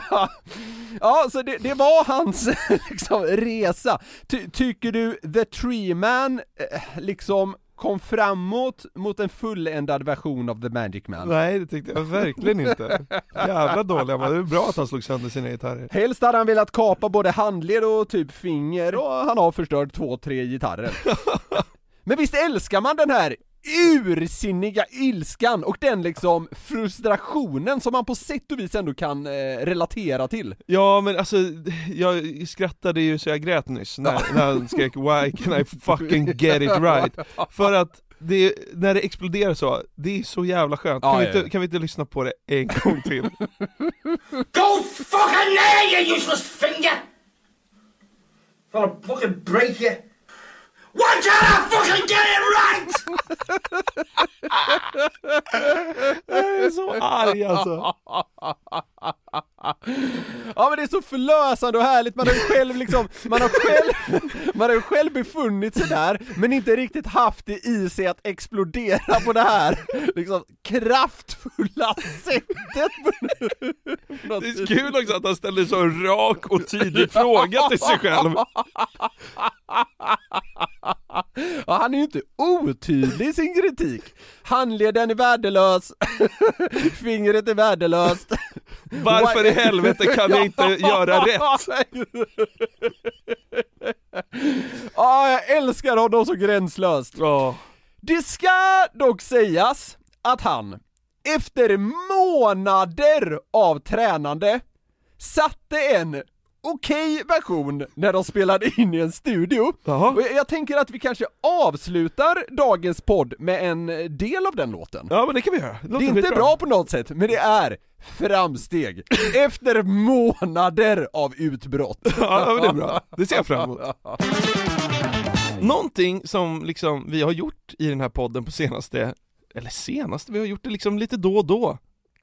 ja, så det, det var hans <laughs> liksom, resa. Ty, tycker du The Tree Man eh, liksom kom framåt mot en fulländad version av The Magic Man. Nej det tyckte jag verkligen inte. Jävla dåliga man, det är bra att han slog sönder sina gitarrer. Helst hade han velat kapa både handled och typ finger och han har förstört två, tre gitarrer. <laughs> Men visst älskar man den här ursinniga ilskan och den liksom frustrationen som man på sätt och vis ändå kan eh, relatera till. Ja men alltså, jag skrattade ju så jag grät nyss när, när han skrek 'Why can I fucking get it right?' För att det, när det exploderar så, det är så jävla skönt. Kan, vi ja, inte, ja. kan vi inte lyssna på det en gång till? <laughs> Go fucking there, you useless finger! I'll fucking break you. Why can't I fucking get it right? Jag är så arg alltså. Ja men det är så förlösande och härligt, man har ju själv liksom, man har själv, man har ju själv befunnit sig där, men inte riktigt haft det i sig att explodera på det här liksom kraftfulla sättet. Det är kul också att han ställer så en rak och tydlig fråga till sig själv. Ja, han är ju inte otydlig i sin kritik. Handleden är värdelös, <laughs> fingret är värdelöst. Varför i helvete kan jag inte <laughs> göra rätt? <laughs> Ja, jag älskar honom så gränslöst. Det ska dock sägas att han, efter månader av tränande, satte en okej version när de spelade in i en studio. Och jag, jag tänker att vi kanske avslutar dagens podd med en del av den låten. Ja men det kan vi göra. Det är inte bra på något sätt, men det är framsteg. <laughs> Efter månader av utbrott. Ja men det är bra, det ser jag fram emot. <laughs> Någonting som liksom vi har gjort i den här podden på senaste, eller senaste, vi har gjort det liksom lite då och då.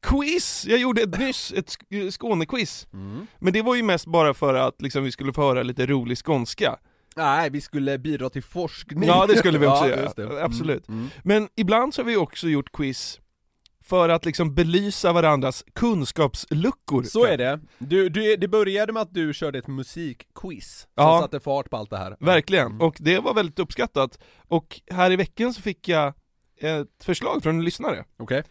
Quiz! Jag gjorde ett nyss, ett Sk- Skånequiz. Men det var ju mest bara för att liksom vi skulle få höra lite rolig skånska. Nej, vi skulle bidra till forskning. Ja det skulle vi också <laughs> Ja, göra, absolut. Mm, mm. Men ibland så har vi också gjort quiz för att liksom belysa varandras kunskapsluckor. Så är det. Du, du, det började med att du körde ett musikquiz som Ja. satte fart på allt det här. Verkligen, och det var väldigt uppskattat. Och här i veckan så fick jag ett förslag från en lyssnare. Okej.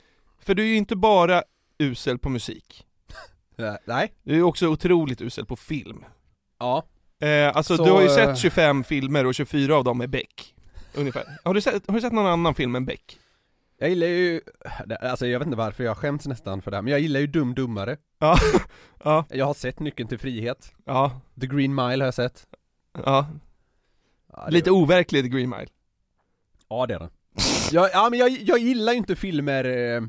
För du är ju inte bara usel på musik. <laughs> Eh, Nej. Du är också otroligt usel på film. Ja. Eh, alltså Så, du har ju eh, sett 25 filmer och 24 av dem är Beck. Ungefär. Har du sett, har du sett någon annan film än Beck? Jag gillar ju, alltså jag vet inte varför jag skäms nästan för det här, men jag gillar ju Dum Dummare. Ja. <laughs> ja. Jag har sett Nyckeln till frihet. Ja. The Green Mile har jag sett. Ja. Ja, Lite overklig The Green Mile. Ja det är den. jag, ja men jag, jag gillar ju inte filmer, eh,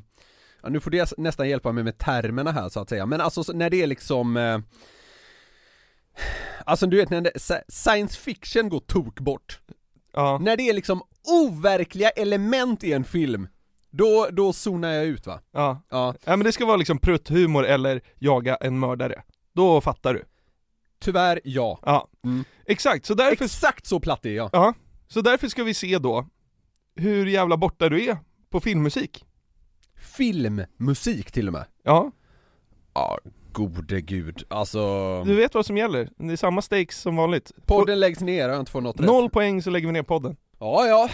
ja, nu får det nästan hjälpa mig med termerna här så att säga, men alltså så- när det är liksom eh, Alltså du vet när det, sci- science fiction går tok bort Ja. När det är liksom overkliga element i en film Då, då zonar jag ut va? Ja. Ja. ja men det ska vara liksom prutthumor eller jaga en mördare. Då fattar du. Tyvärr ja Ja. Mm. Exakt, så därför... Exakt så platt är jag Ja. Så därför ska vi se då hur jävla borta du är på filmmusik. Filmmusik till och med Ja. Ja, gode gud, alltså Du vet vad som gäller, det är samma stakes som vanligt. Podden läggs ner, jag inte fått något Noll rätt poäng så lägger vi ner podden. Ja, ja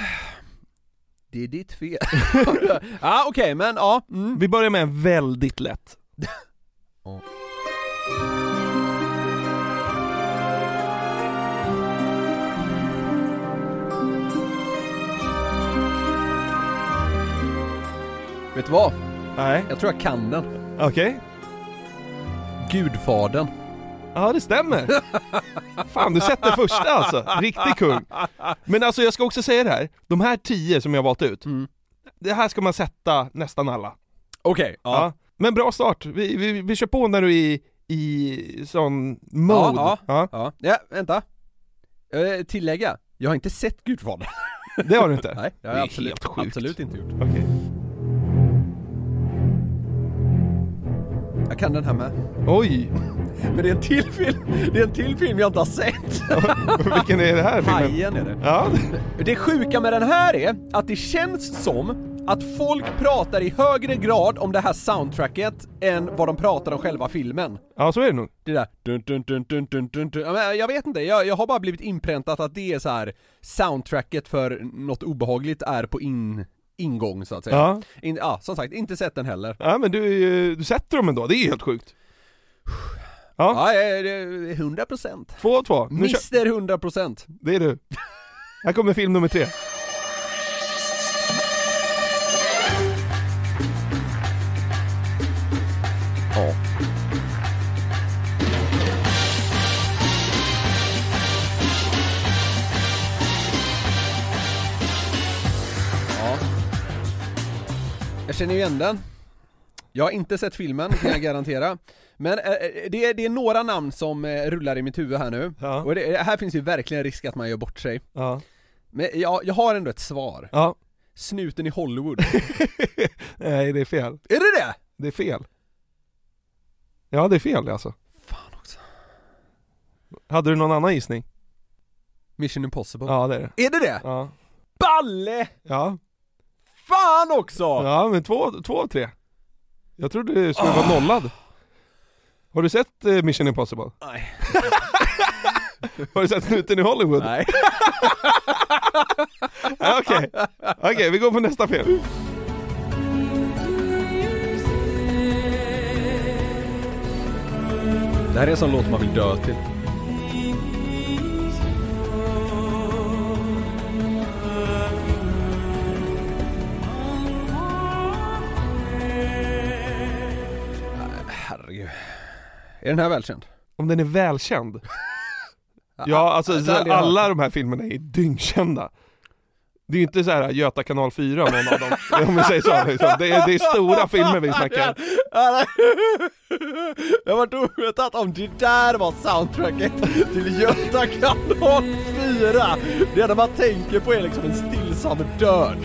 Det är ditt fel <laughs> Ja okej, men ja mm. Vi börjar med en väldigt lätt. Ja. Vet du vad? Nej. Jag tror jag kan den Okej. Gudfadern Ja det stämmer. <laughs> Fan du sätter första alltså, riktig kung. Men alltså jag ska också säga det här, de här tio som jag valt ut, det här ska man sätta nästan alla. Okej, ja. Ja. Men bra start, vi, vi, vi kör på när du är i, i sån mode. Ja, Ja. ja, ja, vänta eh, Tillägga, jag har inte sett Gudfadern Det har du inte? <laughs> Nej, det har Det jag är absolut, helt sjukt. absolut inte gjort Okej. Jag kan den här med Oj! Men det är en till film, det är en till film jag inte har sett <laughs> Vilken är det här filmen? Hajen är det Ja. Det sjuka med den här är att det känns som att folk pratar i högre grad om det här soundtracket än vad de pratar om själva filmen. Ja, så är det nog. Det där dun, dun, dun, dun, dun, dun, dun. Jag vet inte, jag, jag har bara blivit inpräntat att det är så här soundtracket för något obehagligt är på in, ingång så att säga. Ja. In, ja, som sagt, inte sett den heller. Ja men du, du sätter dem ändå, det är helt sjukt. Ja, ja det är 100 procent. Två och två. Nu kör- Mister 100 procent. Det är du. Här kommer film nummer tre. Ja. Känner ju igen den. Jag har inte sett filmen, kan jag garantera. Men eh, eh, det, är, det är några namn som eh, rullar i mitt huvud här nu. Och det, här finns ju verkligen risk att man gör bort sig. Ja. Men jag, jag har ändå ett svar. Ja. Snuten i Hollywood. <laughs> Nej, det är fel. Är det det? Det är fel. Ja, det är fel alltså. Fan också. Hade du någon annan gissning? Mission Impossible. Ja, det är det. Är det det? Ja. Balle! Ja. Fan också! Ja, men två, två av tre. Jag trodde du skulle vara nollad. Har du sett eh, Mission Impossible? Nej. <laughs> Har du sett Snuten i Hollywood? Nej. <laughs> Ja, Okej, okej vi går på nästa film. Det här är en sån låt man vill dö till. Är den här välkänd? Om den är välkänd? <laughs> Ja, alltså hört alla de här filmerna är dyngkända. Det är ju inte så här Göta kanal 4 någon av dem, <laughs> om vi säger så. Liksom. Det, är, det är stora filmer vi snackar. <laughs> Jag var ovetat om det där var soundtracket till Göta kanal 4. Det enda man tänker på är liksom en stillsam död.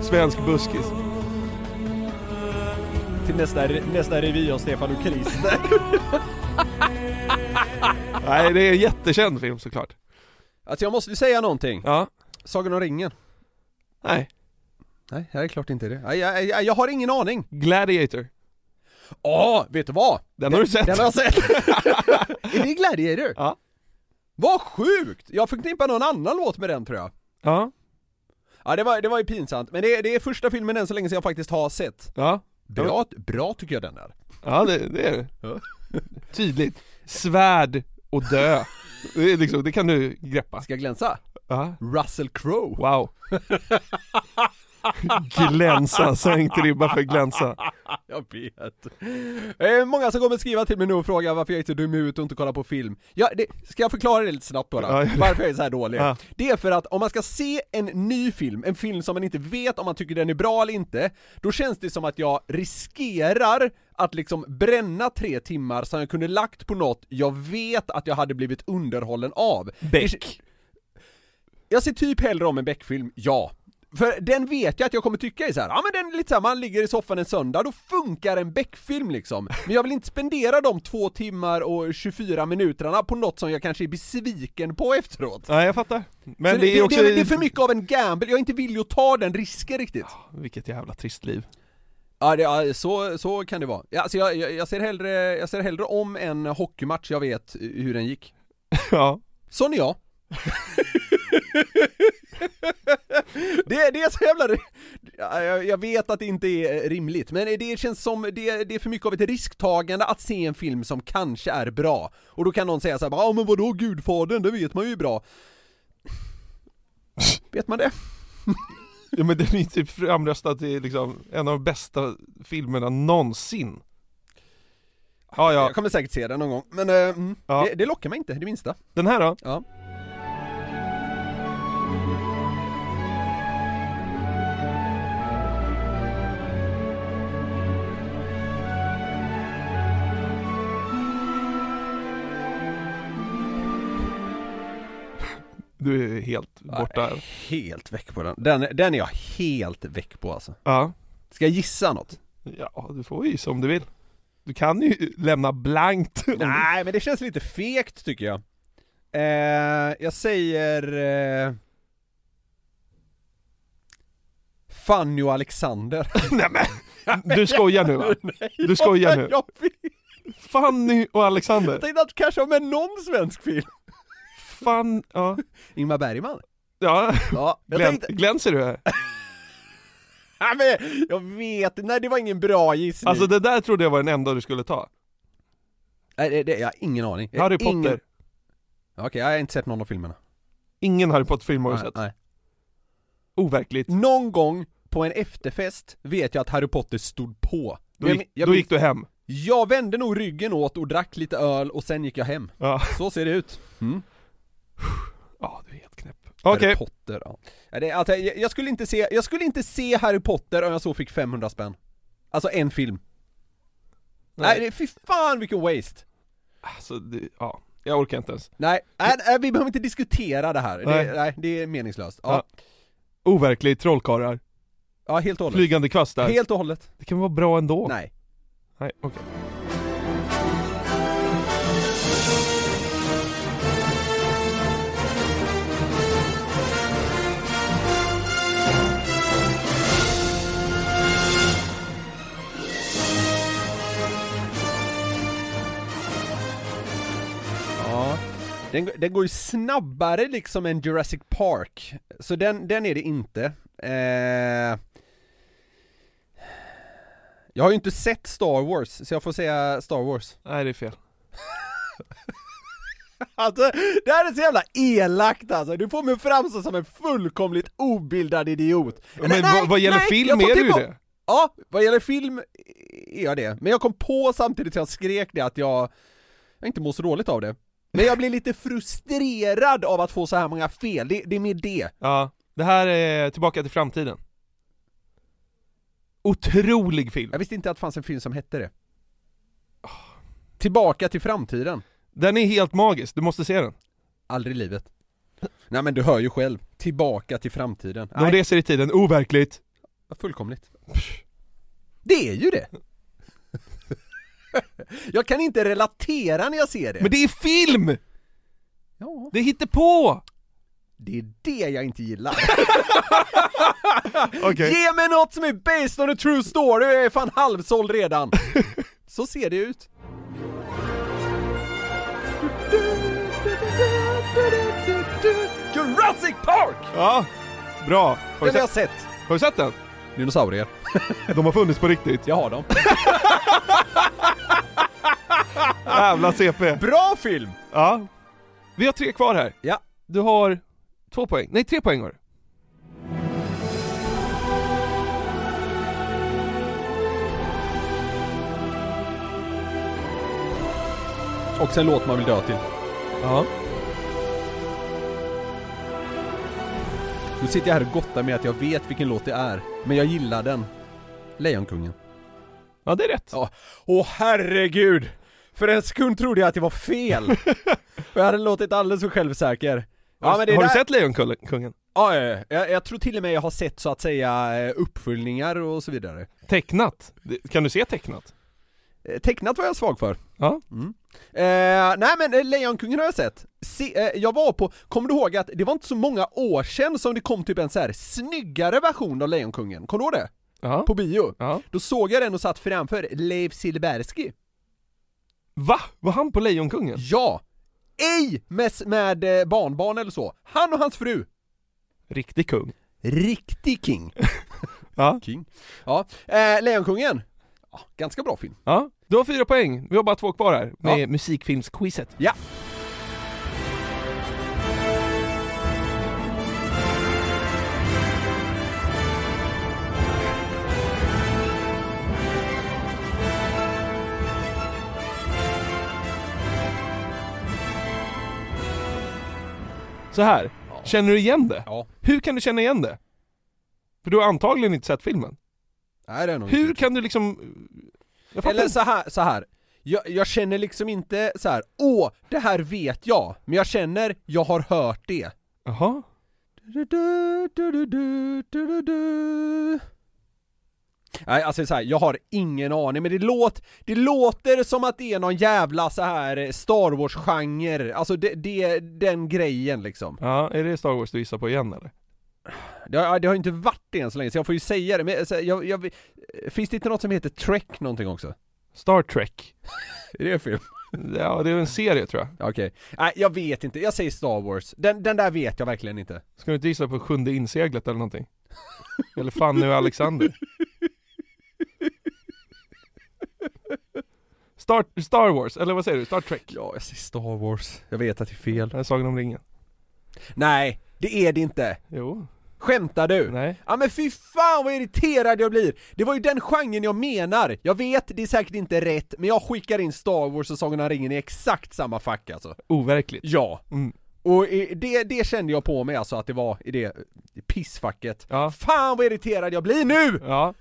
Svensk buskis. Till nästa, nästa revy av Stefan och Krister. <laughs> Nej, det är en jättekänd film såklart. Alltså jag måste ju säga någonting. Ja. Sagan om ringen. Nej. Nej, det är klart inte det. Jag, jag, jag, jag har ingen aning. Gladiator. Åh, vet du vad? Den har du sett. Den har jag sett. <laughs> är det Gladiator? Ja. Vad sjukt! Jag förknippar någon annan låt med den tror jag. Ja. Ja det var, det var ju pinsamt, men det, det är första filmen än så länge som jag faktiskt har sett. Ja. Bra, bra tycker jag den är. Ja, det, det är det. Tydligt. Svärd och dö. <laughs> Det, är liksom, det kan du greppa. Ska jag glänsa? Ja. Russell Crowe. Wow. <laughs> glänsa, sänkt ribba för glänsa. Jag vet. Eh, många som kommer skriva till mig nu och fråga varför jag är så dum huvudet och inte kollar på film. Ja, det, ska jag förklara det lite snabbt ja. Varför jag är så här dålig? Ja. Det är för att om man ska se en ny film, en film som man inte vet om man tycker den är bra eller inte, då känns det som att jag riskerar att liksom bränna tre timmar som jag kunde lagt på något jag vet att jag hade blivit underhållen av. Beck. Jag ser typ hellre om en Beck-film, ja. För den vet jag att jag kommer tycka är så här, ja men den är lite såhär, man ligger i soffan en söndag, då funkar en Beck-film liksom. Men jag vill inte spendera de två timmar och 24 minuterna på något som jag kanske är besviken på efteråt. Ja, jag fattar. Men Så det är också... det, det är för mycket av en gamble, jag är inte villig att ta den risken riktigt. Vilket jävla trist liv. Ja, det, så, så kan det vara. Ja, Alltså jag, jag, jag, ser hellre, jag ser hellre om en hockeymatch jag vet hur den gick. <laughs> Ja. Sån är jag. <laughs> det, det är så jävla... Ja, Jag, vet att det inte är rimligt, men det känns som, det, det är för mycket av ett risktagande att se en film som kanske är bra. Och då kan någon säga såhär, ja men vadå Gudfadern, det vet man ju är bra. vet man det? <laughs> Ja men den är ju typ framröstad till liksom en av de bästa filmerna någonsin. Ja, ja. Jag kommer säkert se den någon gång, men mm, Ja. det, det lockar mig inte, det minsta. Den här då? Ja. Du är helt borta. Helt väck på den. den. Den är jag helt väck på alltså. Ja. Ska jag gissa något? Ja, du får gissa om du vill. Du kan ju lämna blankt. <laughs> du- Nej men det känns lite fegt tycker jag. Eh, jag säger... Eh... Fanny och Alexander. <laughs> Nej men, du skojar nu va? <laughs> Du skojar nu? Fanny och Alexander. Jag tänkte att kanske med någon svensk film. Fan, ja. <laughs> Ingmar Bergman. Ja, Ja, jag Glän, tänkte, glänser du här? <laughs> ja, men jag vet, nej det var ingen bra gissning. Alltså det där trodde jag var den enda du skulle ta. nej, det, det, jag har ingen aning. Harry Potter. Ingen... Okej, jag har inte sett någon av filmerna. Ingen Harry Potter-film har du Nej, sett. nej. Overkligt. Någon gång på en efterfest vet jag att Harry Potter stod på. Då gick, jag då gick du hem. Jag vände nog ryggen åt och drack lite öl och sen gick jag hem. Ja, Så ser det ut. Mm. Ja du är helt knäpp. Harry Okej, Potter, ja. ja det, alltså, jag, jag, skulle inte se, jag skulle inte se Harry Potter om jag så fick 500 spänn. Alltså en film. Nej, Nej. fy fan vilken waste! alltså det, ja, jag orkar inte ens. Nej, nej, nej vi behöver inte diskutera det här. Nej. Det, nej, det är meningslöst. Ja, Ja. Overkligt, trollkarlar, ja helt och hållet. flygande kvastar. Helt och hållet. Det kan vara bra ändå. Nej. Nej, okej. Ja. Den, den går ju snabbare liksom än Jurassic Park, så den, den är det inte. Eh... Jag har ju inte sett Star Wars, så jag får säga Star Wars. Nej det är fel. <laughs> Alltså, det här är så jävla elakt alltså, du får mig framstå som en fullkomligt obildad idiot. Men vad- vad gäller film jag tar är du det? Ja, vad gäller film är jag det. Men jag kom på samtidigt som jag skrek det att jag, jag inte mår så dåligt av det. Men jag blir lite frustrerad av att få så här många fel, det, det är mer det. Ja, det här är Tillbaka till framtiden. Otrolig film. Jag visste inte att det fanns en film som hette det. Tillbaka till framtiden. Den är helt magisk, du måste se den. Aldrig i livet. Nej men du hör ju själv, tillbaka till framtiden. De reser i tiden, overkligt. Ja, Fullkomligt. Det är ju det! <laughs> jag kan inte relatera när jag ser det. Men det är film! Ja. Det hittar på! Det är det jag inte gillar. <laughs> Okej. Ge mig något som är based on a true story, jag är fan halvsåld redan. <laughs> Så ser det ut. Jurassic Park! Ja, bra. Har Den har jag sett, sett. har du sett den? Dinosaurier. <laughs> De har funnits på riktigt. Jag har dem. <laughs> Jävla CP. Bra film! Ja. Vi har tre kvar här. Ja. Du har två poäng. Nej, tre poäng har du. Och sen låt man vill dö till. Ja. Nu sitter jag här och gottar med att jag vet vilken låt det är, men jag gillar den. Lejonkungen. Ja, det är rätt. Ja. Åh herregud! För en sekund trodde jag att det var fel. och <laughs> jag hade låtit alldeles för självsäker. Ja, men det har där... du sett Lejonkungen? Ja, ja, ja. jag, jag tror till och med jag har sett så att säga eh, uppföljningar och så vidare. Tecknat? Kan du se tecknat? Eh, Tecknat var jag svag för. Ja. Mm. Eh, nej men eh, Lejonkungen har jag sett. Se, eh, jag var på, kommer du ihåg att det var inte så många år sedan som det kom typ en så här snyggare version av Lejonkungen? Kommer du ihåg det? Ja. På bio? Ja. Då såg jag den och satt framför Leif Silbersky. Va? Var han på Lejonkungen? Ja! Ej med, med eh, barnbarn eller så. Han och hans fru. Riktig kung. Riktig king. <laughs> Ja. King. Ja, eh, Lejonkungen. Ja, ganska bra film. Ja. Du har fyra poäng. Vi har bara två kvar här med Ja. musikfilmsquizet. Ja. Så här. känner du igen det? Ja. Hur kan du känna igen det? För du har antagligen inte sett filmen. Nej det är nog Hur inte. kan du liksom... Eller så här, så här. Jag, jag känner liksom inte så här. åh, det här vet jag, men jag känner, jag har hört det. Jaha. Du, du, du, du, du, du, du, du. Nej alltså så här, jag har ingen aning, men det, låt, det låter som att det är någon jävla så här eh, Star Wars-genre, alltså det, det, den grejen liksom. Ja, är det Star Wars du gissar på igen eller? Det har, det har inte varit det än så länge, så jag får ju säga det, men alltså, jag, jag, finns det inte något som heter Trek någonting också? Star Trek. <laughs> Är det en film? Ja, det är en serie tror jag. Okej, nej jag vet inte, jag säger Star Wars, den, den där vet jag verkligen inte Ska du inte gissa på sjunde inseglet eller någonting? Eller Fanny och Alexander? <laughs> Star, Star Wars, eller vad säger du? Star Trek? Ja, jag säger Star Wars, jag vet att det är fel är Sagan om ringen Nej, det är det inte! Jo Skämtar du? Nej Ja men fy fan vad irriterad jag blir! Det var ju den genren jag menar! Jag vet, det är säkert inte rätt, men jag skickar in Star Wars och Sagan om ringen i exakt samma fack alltså Overkligt Ja! Mm. Och det, det kände jag på mig alltså att det var i det pissfacket Ja. Fan vad irriterad jag blir nu! Ja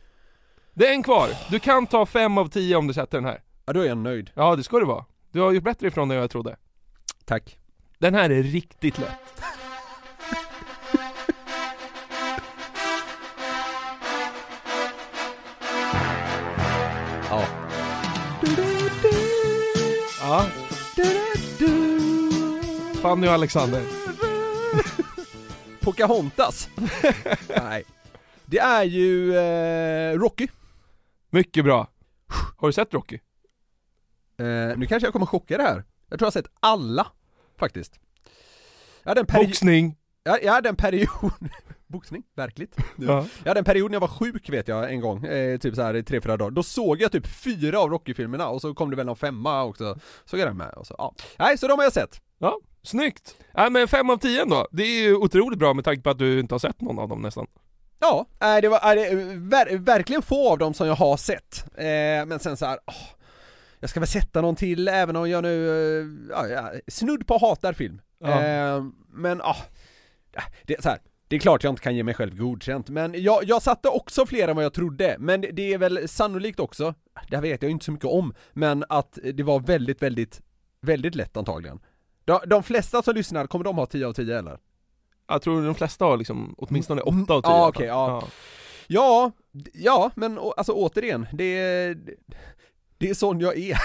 Det är en kvar, du kan ta fem av tio om du sätter den här Ja då är jag nöjd. Ja det ska du vara. Du har gjort bättre ifrån dig än jag trodde. Tack. Den här är riktigt lätt. Ja. Ja. Fanny och Alexander. <laughs> Pocahontas? <laughs> Nej. Det är ju eh, Rocky. Mycket bra. Har du sett Rocky? Eh, Nu kanske jag kommer chocka det här. Jag tror jag har sett alla Faktiskt. Jag hade en period Boxning. Jag, jag hade en period <laughs> Boxning, verkligt. Ja. Jag hade en period när jag var sjuk vet jag en gång, eh, typ så här i tre, fyra dagar. Då såg jag typ fyra av Rocky-filmerna och så kom det väl någon femma också. Såg jag den med och så, ja. Nej, så de har jag sett. Ja, snyggt! Nej men fem av tio då, det är ju otroligt bra med tanke på att du inte har sett någon av dem nästan. Ja, det var det, ver, verkligen få av dem som jag har sett. Eh, Men sen så här, åh, Jag ska väl sätta någon till även om jag nu, eh, ja, ja, snudd på hatar film Ja. eh, Men ja, det är så här. Det är klart jag inte kan ge mig själv godkänt, men jag, jag satte också fler än vad jag trodde, men det, det är väl sannolikt också, det här vet jag inte så mycket om, men att det var väldigt, väldigt, väldigt lätt antagligen. De, de flesta som lyssnar, kommer de ha 10 av 10 eller? Jag tror de flesta har liksom åtminstone åtta av tio Ja i alla okej, fall. ja. Ja, ja, men alltså återigen, det det är sån jag är.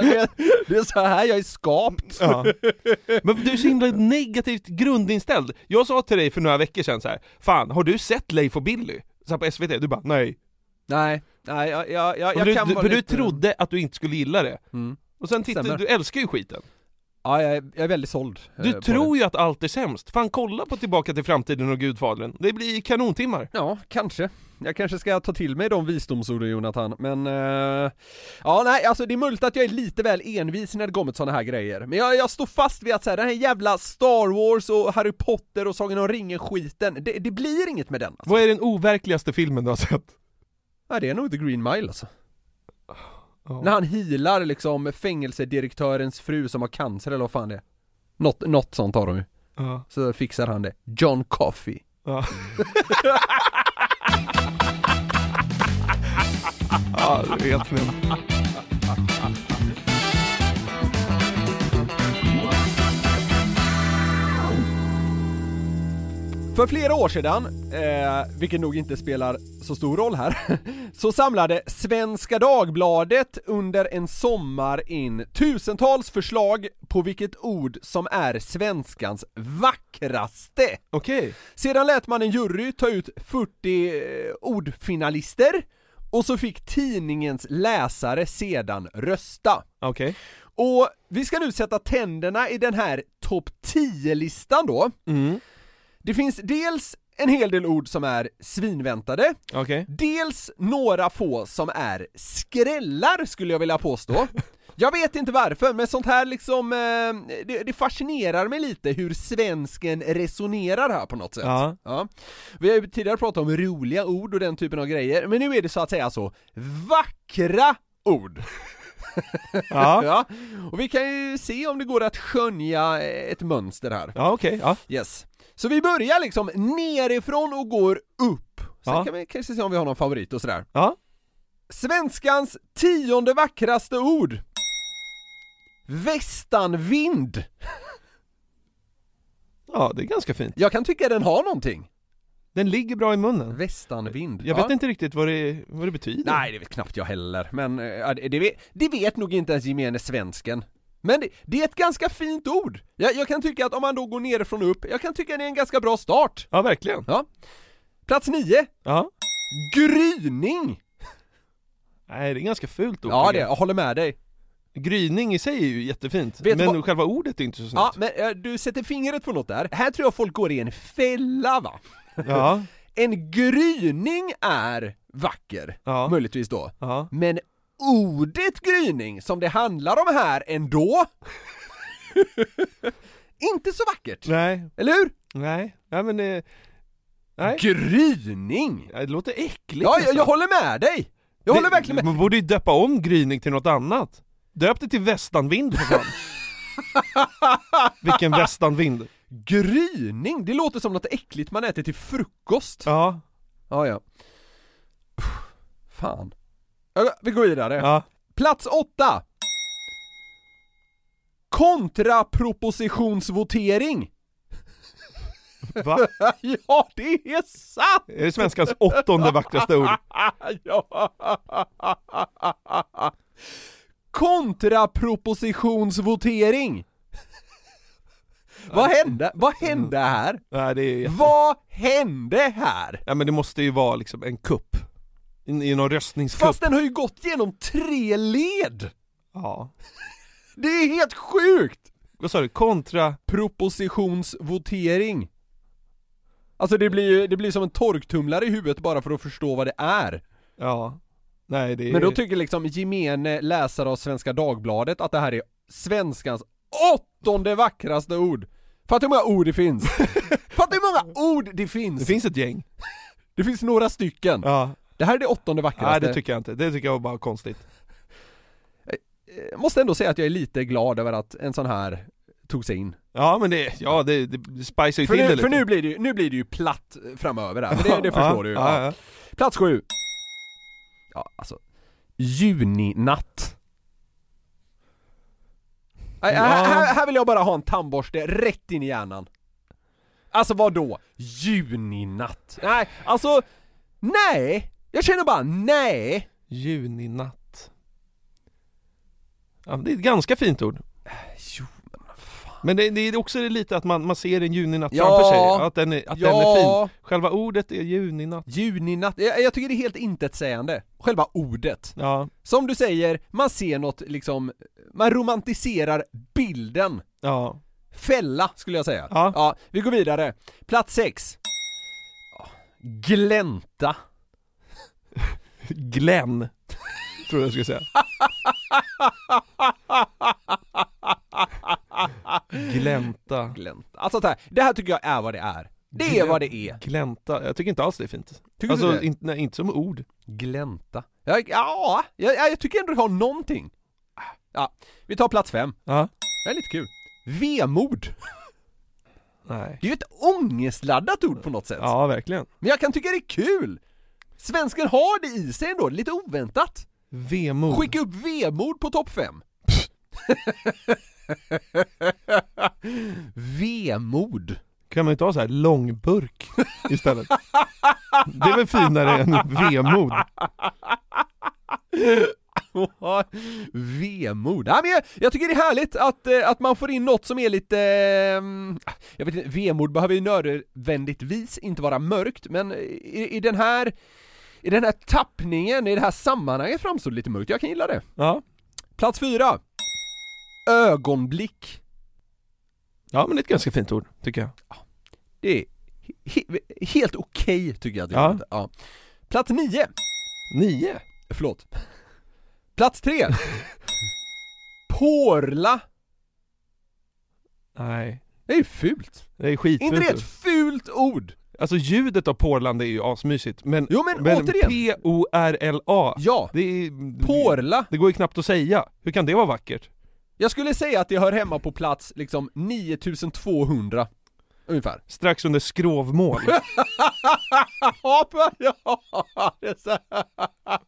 <laughs> det, det är så här jag är skapt. Ja. Men du är så himla negativt grundinställd. Jag sa till dig för några veckor sedan så här, Fan, har du sett Leif och Billy? Så här på SVT, du bara nej. Nej, nej, jag, jag, jag, jag du, kan du, vara för du lite- trodde att du inte skulle gilla det. Mm. Och sen tittade Stämmer. du, älskar ju skiten. Ja, jag är, jag är väldigt såld. eh, Du tror ju att allt är sämst. Fan kolla på Tillbaka till framtiden och Gudfadern. Det blir kanontimmar. Ja, kanske. Jag kanske ska ta till mig de visdomsorden Jonathan, men... eh, ja, nej, alltså det är möjligt att jag är lite väl envis när det kommer till sådana här grejer. Men jag, jag står fast vid att så här, den här jävla Star Wars och Harry Potter och Sagan om ringen-skiten, det, det blir inget med den. Alltså. Vad är den overkligaste filmen du har sett? Ja, det är nog The Green Mile alltså. Ja. När han healar liksom fängelsedirektörens fru som har cancer eller vad fan det är. Något, något sånt har de ju. Ja. Så fixar han det. John Coffey. Ja. <laughs> ja, det är helt För flera år sedan, eh, vilket nog inte spelar så stor roll här, <laughs> så samlade Svenska Dagbladet under en sommar in tusentals förslag på vilket ord som är svenskans vackraste. Okej. Sedan lät man en jury ta ut 40 eh, ordfinalister och så fick tidningens läsare sedan rösta. Okej. Och vi ska nu sätta tänderna i den här topp 10-listan då. Mm. Det finns dels en hel del ord som är svinväntade, Okej. dels några få som är skrällar skulle jag vilja påstå. <laughs> Jag vet inte varför, men sånt här liksom, eh, det, det fascinerar mig lite hur svensken resonerar här på något sätt. Ja. Vi har ju tidigare pratat om roliga ord och den typen av grejer, men nu är det så att säga så vackra ord. <laughs> Ja. ja. Och vi kan ju se om det går att skönja ett mönster här. Ja, okej. Ja. Yes. Så vi börjar liksom nerifrån och går upp. Sen Ja. kan vi kanske se om vi har någon favorit och sådär. Ja. Svenskans tionde vackraste ord. Västanvind. Ja, det är ganska fint. Jag kan tycka den har någonting. Den ligger bra i munnen. Västanvind. Jag Ja. vet inte riktigt vad det, vad det betyder. Nej, det vet knappt jag heller, men det, det, vet, det vet nog inte ens gemene svensken. Men det, det är ett ganska fint ord. Jag, jag kan tycka att om man då går nerifrån och upp, jag kan tycka det är en ganska bra start. Ja, verkligen. Ja. Plats 9. Ja. Gryning. Nej, det är ganska fult ord. Ja, det, jag. håller med dig. Gryning i sig är ju jättefint, Vet men vad- själva ordet är inte så snyggt. Ja, men eh, du sätter fingret på något där. Här tror jag folk går i en fälla va? Ja. <laughs> En gryning är vacker, Ja. möjligtvis då. Ja. Men ordet gryning, som det handlar om här ändå, <laughs> inte så vackert. Nej. Eller hur? Nej, nej men eh, nej. Gryning! Det låter äckligt Ja, jag, nästan. jag håller med dig! Jag håller verkligen med. Man borde ju döpa om gryning till något annat. Döp det till västanvind för fan. <laughs> Vilken västanvind. Gryning, det låter som något äckligt man äter till frukost. Ja. Ja, ja. Fan. Vi går vidare. Ja. Plats åtta. Kontrapropositionsvotering. Va? <laughs> ja, det är sant! Är det svenskans åttonde vackraste ord? <laughs> ja. Kontrapropositionsvotering. Vad hände? Vad hände här? Nej, det är jätte... Vad hände här? Ja men det måste ju vara liksom en kupp. I, någon röstningskupp. Fast den har ju gått genom tre led! Ja. <laughs> Det är helt sjukt! Vad sa du? Kontra? Propositionsvotering. Alltså det blir ju, det blir som en torktumlare i huvudet bara för att förstå vad det är. Ja. Nej det är... Men då tycker liksom gemene läsare av Svenska Dagbladet att det här är svenskans åttonde vackraste ord. Fattar hur många ord det finns? <laughs> Fattar hur många ord det finns? Det finns ett gäng. <laughs> Det finns några stycken. Ja. Det här är det åttonde vackraste. Nej det tycker jag inte. Det tycker jag var bara konstigt. Jag måste ändå säga att jag är lite glad över att en sån här tog sig in. Ja men det, ja det, det, det spicar ju För till det nu, lite. för nu blir det ju, nu blir det ju platt framöver här, men det, det förstår Ja, du ju. ja, Ja. ja. Plats sju. Ja, alltså. Juninatt. Nej, Här, här, här vill jag bara ha en tandborste rätt in i hjärnan. Alltså vad då? Juninatt? Nej, alltså, nej! Jag känner bara nej! Juninatt. Ja, det är ett ganska fint ord. Jo, men det, det är också lite att man, man ser en juninatt Ja. framför sig, att den är, att den är Ja. fin. Själva ordet är juninatt. Juninatt, jag, jag tycker det är helt intetsägande. Själva ordet. Ja. Som du säger, man ser något liksom, man romantiserar bilden. Ja. Fälla skulle jag säga. Ja. vi går vidare. Plats sex. Ja, Glänta. Glenn, tror jag skulle säga. Glänta. Glänta. Alltså det här, det här tycker jag är vad det är. Det är vad det är. Glänta, jag tycker inte alls det är fint. Tycker alltså, du det? inte, nej, inte som ord. Glänta. Ja, ja jag, jag tycker ändå det har någonting. Ja, vi tar plats fem. Ja. Det är lite kul. Vemod. Nej. Det är ju ett ångestladdat ord på något sätt. Ja, verkligen. Men jag kan tycka det är kul! Svensken har det i sig ändå, lite oväntat. Vemod. Skicka upp vemod på topp fem. <laughs> vemod. Kan man inte ha så här långburk istället? Det är väl finare än vemod? <laughs> Vemod. Ja, men jag, jag tycker det är härligt att, eh, att man får in något som är lite, ehm, jag vet inte, vemod behöver ju nödvändigtvis inte vara mörkt, men i, i den här i den här tappningen, i det här sammanhanget framstår det lite mörkt, jag kan gilla det. Ja. Plats fyra. Ögonblick. Ja men det är ett ganska fint ord, tycker jag. Det är he- he- helt okej tycker jag att det Ja. ja. Plats nio. Nio? Förlåt. Plats tre. <laughs> Porla. Nej. Det är ju fult. Det är skitfult. inte det ett fult ord? Alltså ljudet av porlande är ju asmysigt, men, Jo, men återigen. P-O-R-L-A, Ja. det är... Porla. Det går ju knappt att säga. Hur kan det vara vackert? Jag skulle säga att det hör hemma på plats liksom 9200 Ungefär. Strax under skrovmål. <laughs>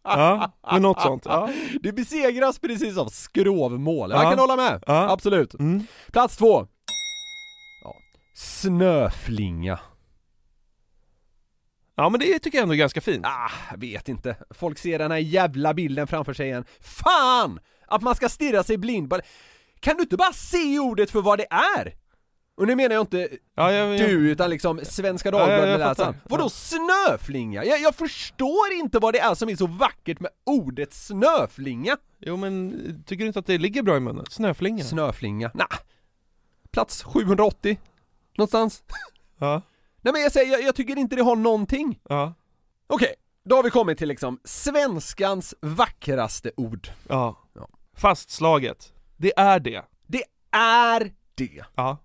ja, men något sånt. Ja. Det besegras precis av skrovmål, jag Ja. kan hålla med. Ja. Absolut. Mm. Plats två. Ja. Snöflinga. Ja men det tycker jag ändå är ganska fint. Ah, vet inte. Folk ser den här jävla bilden framför sig igen. Fan! Att man ska stirra sig blind. Bara- Kan du inte bara se ordet för vad det är? Och nu menar jag inte Ja, jag, jag, du, utan liksom Svenska Ja, jag- jag Dagbladet fattar. läsaren. Vadå snöflinga? Jag, jag förstår inte vad det är som är så vackert med ordet snöflinga. Jo men, tycker du inte att det ligger bra i munnen? Snöflinga? Snöflinga? Nah. Plats 780. Någonstans. Ja. Nej men jag säger, jag, jag tycker inte det har någonting. Ja. Okej, då har vi kommit till liksom svenskans vackraste ord. Ja. Ja. Fastslaget. Det är det. Det är det. Ja.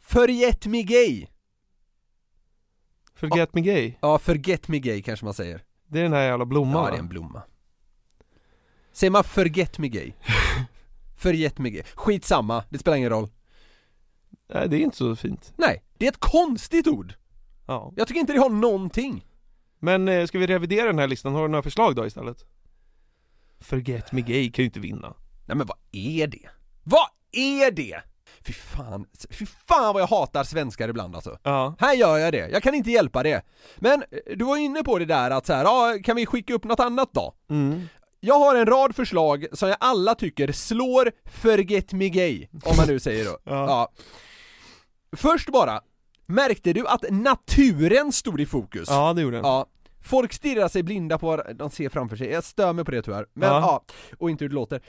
Forget me gay. Forget me gay. Ja, forget me gay kanske man säger. Det är den här jävla blomman Ja, det är en blomma. Säger man forget me gay? <laughs> forget me gay. Skitsamma, det spelar ingen roll. Nej, det är inte så fint. Nej, det är ett konstigt ord. Ja. Jag tycker inte det har någonting. Men eh, ska vi revidera den här listan? Har du några förslag då istället? Forget me gay kan ju inte vinna. Nej men vad är det? Vad är det? Fy fan, fy fan vad jag hatar svenskar ibland alltså. Ja. Här gör jag det, jag kan inte hjälpa det. Men eh, du var inne på det där att så här, ja, kan vi skicka upp något annat då? Mm. Jag har en rad förslag som jag alla tycker slår forget me gay, om man nu säger då. <laughs> Ja. Först bara, märkte du att naturen stod i fokus? Ja, det gjorde den. Ja. Folk stirrar sig blinda på vad de ser framför sig, jag stör mig på det tyvärr. Men Ja. ja, och inte hur det låter.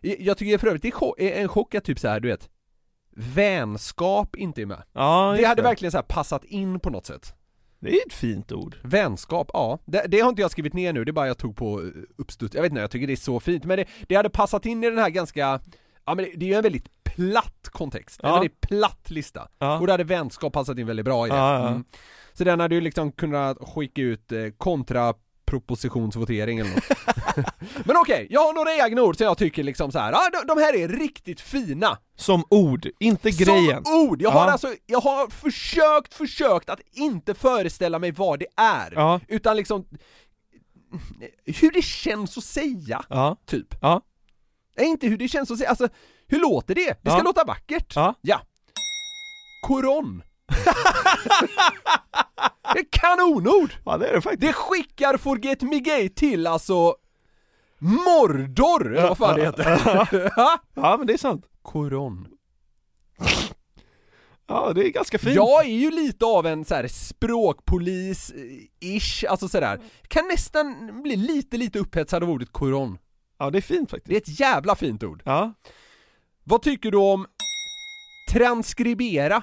Jag tycker för övrigt det är en chock att typ så här, du vet Vänskap inte är med. Ja, det hade verkligen så passat in på något sätt. Det är ett fint ord. Vänskap, ja. Det, det har inte jag skrivit ner nu, det är bara jag tog på eh, uppstuds. Jag vet inte, jag tycker det är så fint. Men det, det hade passat in i den här ganska, ja men det, det är ju en väldigt platt kontext. En Ja. väldigt platt lista. Ja. Och då hade vänskap passat in väldigt bra i det. Ja, ja. Mm. Så den hade ju liksom kunnat skicka ut eh, kontrapropositionsvotering eller något. <laughs> <laughs> Men okej, jag har några egna ord som jag tycker liksom så här. ja de, de här är riktigt fina. Som ord, inte grejen. Som ord! Jag har Ja. alltså, jag har försökt, försökt att inte föreställa mig vad det är. Ja. Utan liksom hur det känns att säga, Ja. typ. Ja. Nej, inte hur det känns att säga, alltså hur låter det? Det ska låta vackert. Ja. ja. Koron. <laughs> det är kanonord! Ja, det är det faktiskt. Det skickar Forget Me Gay till alltså Mordor, eller vad fan det heter. <laughs> Ja. Men det är sant. Koron. Ja, det är ganska fint. Jag är ju lite av en så här språkpolis-ish, alltså sådär. Kan nästan bli lite, lite upphetsad av ordet koron. Ja, det är fint faktiskt. Det är ett jävla fint ord. Ja. Vad tycker du om transkribera?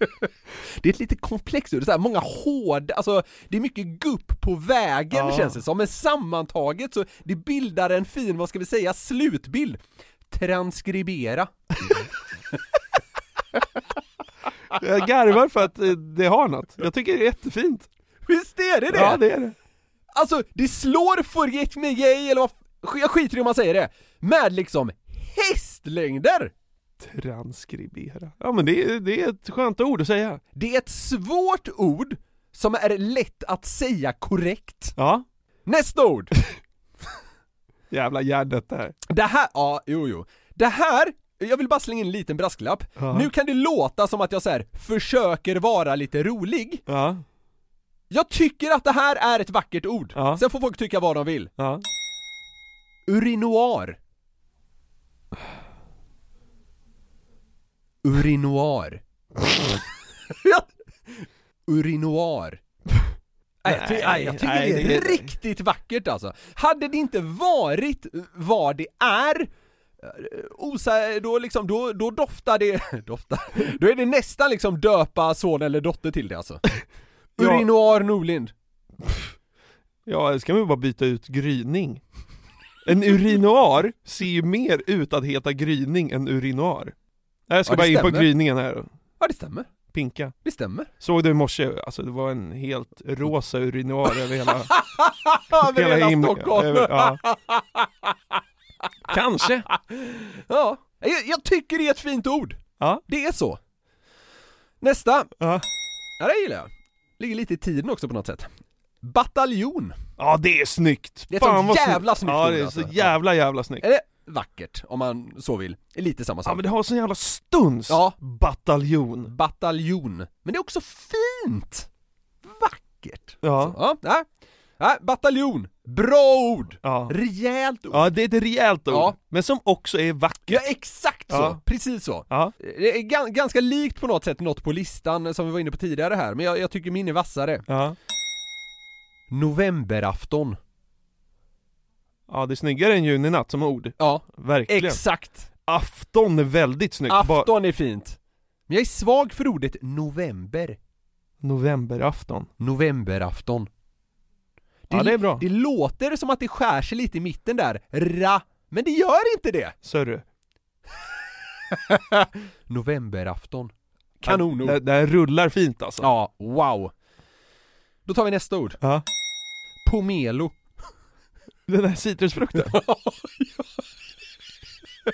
<laughs> Det är ett lite komplext ord, det är så här många hårda, alltså det är mycket gupp på vägen Ja. känns det som, men sammantaget så det bildar en fin, vad ska vi säga, slutbild. Transkribera. <laughs> Jag garvar för att eh, det har något. Jag tycker det är jättefint. Visst är det det? Ja, det är det. Alltså, det slår Forget Me Gay, eller vad, jag skiter i om man säger det, med liksom hästlängder! Transkribera. Ja, men det är, det är ett skönt ord att säga. Det är ett svårt ord som är lätt att säga korrekt. Ja. Nästa ord! <laughs> Jävla hjärndött det här. Det här, ja, jo jo. Det här, jag vill bara slänga in en liten brasklapp. Ja. Nu kan det låta som att jag så här försöker vara lite rolig. Ja. Jag tycker att det här är ett vackert ord. Ja. Sen får folk tycka vad de vill. Ja. Urinoir. Urinoir. Urinoir. Nej, jag, ty- nej, jag tycker Nej, det är det riktigt vackert alltså. Hade det inte varit vad det är, eh, osa, då liksom, då, då doftar det, <laughs> doftar, då är det nästan liksom döpa son eller dotter till det alltså. Urinoir Norlind. Ja, ska man ju bara byta ut gryning. En urinoir ser ju mer ut att heta gryning än urinoir. Jag ska Ja, bara in på gryningen här. Ja det stämmer, Pinka. det stämmer. Såg du i morse? Alltså det var en helt rosa urinoir över hela... <laughs> Över hela, himlen- Stockholm! över- ja. <laughs> Kanske. Ja, jag, jag tycker det är ett fint ord. Ja. Det är så. Nästa. Ja. Ja, det gillar jag. Ligger lite i tiden också på något sätt. Bataljon. Ja det är snyggt! Det är vad jävla snyggt. snyggt Ja det är alltså. så jävla jävla snyggt. Är det vackert, om man så vill? Är lite samma sak. Ja men det har sån jävla stuns! Ja. Bataljon. Bataljon. Men det är också fint! Vackert. Ja. Så, ja, nej, bataljon. Bra ord! Ja. Rejält ord! Ja, det är ett rejält ord, Ja. men som också är vackert. Ja, exakt så! Ja. Precis så. Ja. Det är gan- ganska likt på något sätt något på listan som vi var inne på tidigare här, men jag, jag tycker min är vassare. Ja. Novemberafton. Ja, det är snyggare än juninatt som ord. Ja, Verkligen. exakt. Afton är väldigt snyggt. Bara- Afton är fint. Men jag är svag för ordet november. Novemberafton. Novemberafton. Ja, det är bra. Det låter som att det skär sig lite i mitten där, ra, men det gör inte det! Sörru. <laughs> Novemberafton. Kanonord. Det, det här rullar fint alltså. Ja, wow. Då tar vi nästa ord. Ja. Pomelo. Den här citrusfrukten. <laughs>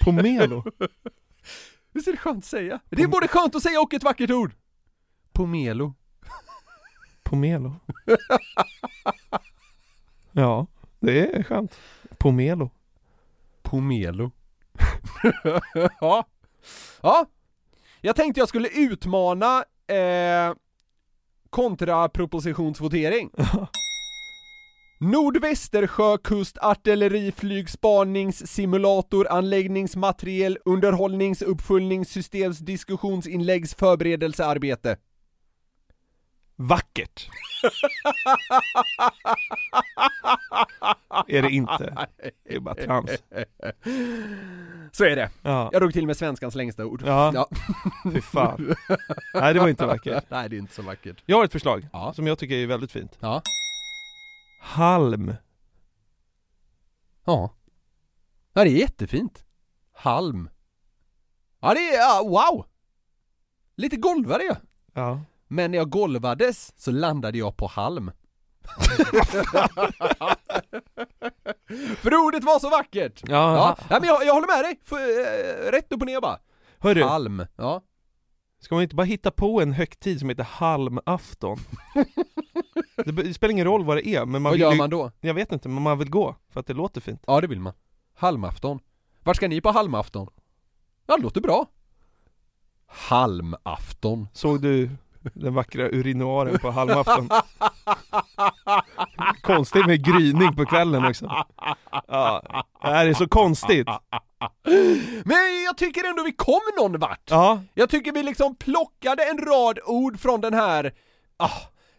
Pomelo. Visst är det skönt att säga? Det är både skönt att säga och ett vackert ord! Pomelo. Pomelo. <laughs> ja, det är skönt. Pomelo. Pomelo. <laughs> ja. Ja. Jag tänkte jag skulle utmana eh, kontrapropositionsvotering. Nordvästersjö kust artilleriflygspaningssimulator anläggningsmateriel underhållnings uppföljningssystems diskussionsinläggs förberedelsearbete. Vackert. är det inte. Det är bara trams. Så är det. Ja. Jag drog till med svenskans längsta ord. Ja. Fy fan. Nej, det var inte vackert. Nej, det är inte så vackert. Jag har ett förslag Ja. som jag tycker är väldigt fint. Ja. Halm. Ja. Ja, det är jättefint. Halm. Ja, det är, ja, wow! Lite golvade jag. Ja. Men när jag golvades så landade jag på halm. <laughs> För ordet var så vackert! Ja, ja. ja men jag, jag håller med dig, För, eh, rätt upp och ner bara. Hörru, Halm, ja. ska man inte bara hitta på en högtid som heter halmafton? <laughs> det, spelar ingen roll vad det är, men man Vad vill gör ju- man då? Jag vet inte, men man vill gå, för att det låter fint. Ja det vill man. Halmafton. Vart ska ni på halmafton? Ja det låter bra. Halmafton. Såg du den vackra urinoaren på halmafton? <laughs> Konstigt med gryning på kvällen också. Ja, det här är så konstigt. Men jag tycker ändå vi kom någon vart! Ja, Jag tycker vi liksom plockade en rad ord från den här, ah,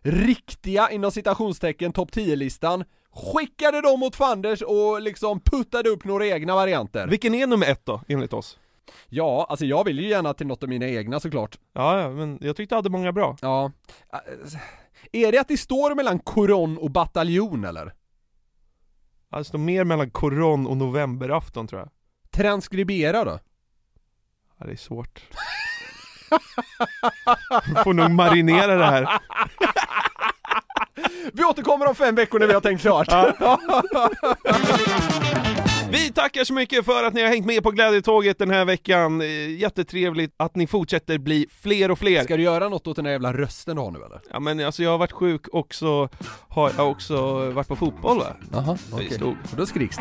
riktiga inom citationstecken topp 10-listan, skickade dem mot Fanders och liksom puttade upp några egna varianter. vilken är nummer ett då, enligt oss? Ja, alltså jag vill ju gärna till något av mina egna såklart. Ja, ja, men jag tyckte jag hade många bra. Ja. Är det att det står mellan koron och bataljon eller? Ja, Det står mer mellan koron och novemberafton tror jag. Transkribera då? Ja, det är svårt. <laughs> <laughs> Får nog marinera det här. <laughs> Vi återkommer om fem veckor när vi har tänkt klart. <laughs> Vi tackar så mycket för att ni har hängt med på glädjetåget den här veckan. Eh, Jättetrevligt att ni fortsätter bli fler och fler. Ska du göra något åt den där jävla rösten du har nu eller? Ja men alltså jag har varit sjuk också, har jag också varit på fotboll va? Jaha, okej. Och då skriks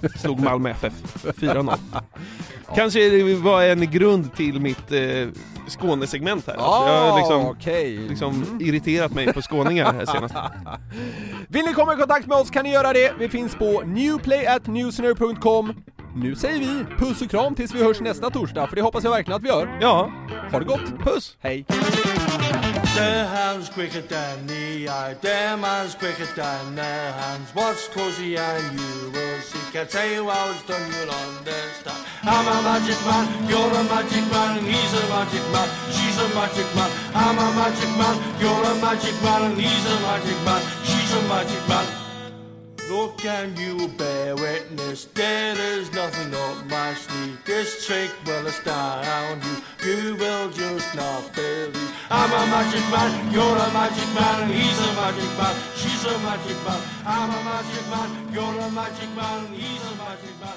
det. slog Malmö FF 4-0. <laughs> Kanske det var en grund till mitt eh, Skånesegment här. Alltså, jag har liksom, okej. liksom irriterat mig på skåningar här senast. <laughs> Vill ni komma i kontakt med oss kan ni göra det. Vi finns på newplayatnewsner.com. Nu säger vi puss och kram tills vi hörs nästa torsdag, för det hoppas jag verkligen att vi gör. Ja, Ha det gott! puss! Hej! The hound's quicker than the eye, the man's quicker than the hands. Watch closely and you will see. Can't tell you how it's done, you'll understand. I'm a magic man, you're a magic man, and he's a magic man, she's a magic man. I'm a magic man, you're a magic man, and he's a magic man, she's a magic man. Look and you bear witness, there is nothing up my sleeve. This trick will astound you, you will just not believe. I'm a magic man, you're a magic man, he's a magic man, she's a magic man. I'm a magic man, you're a magic man, he's a magic man,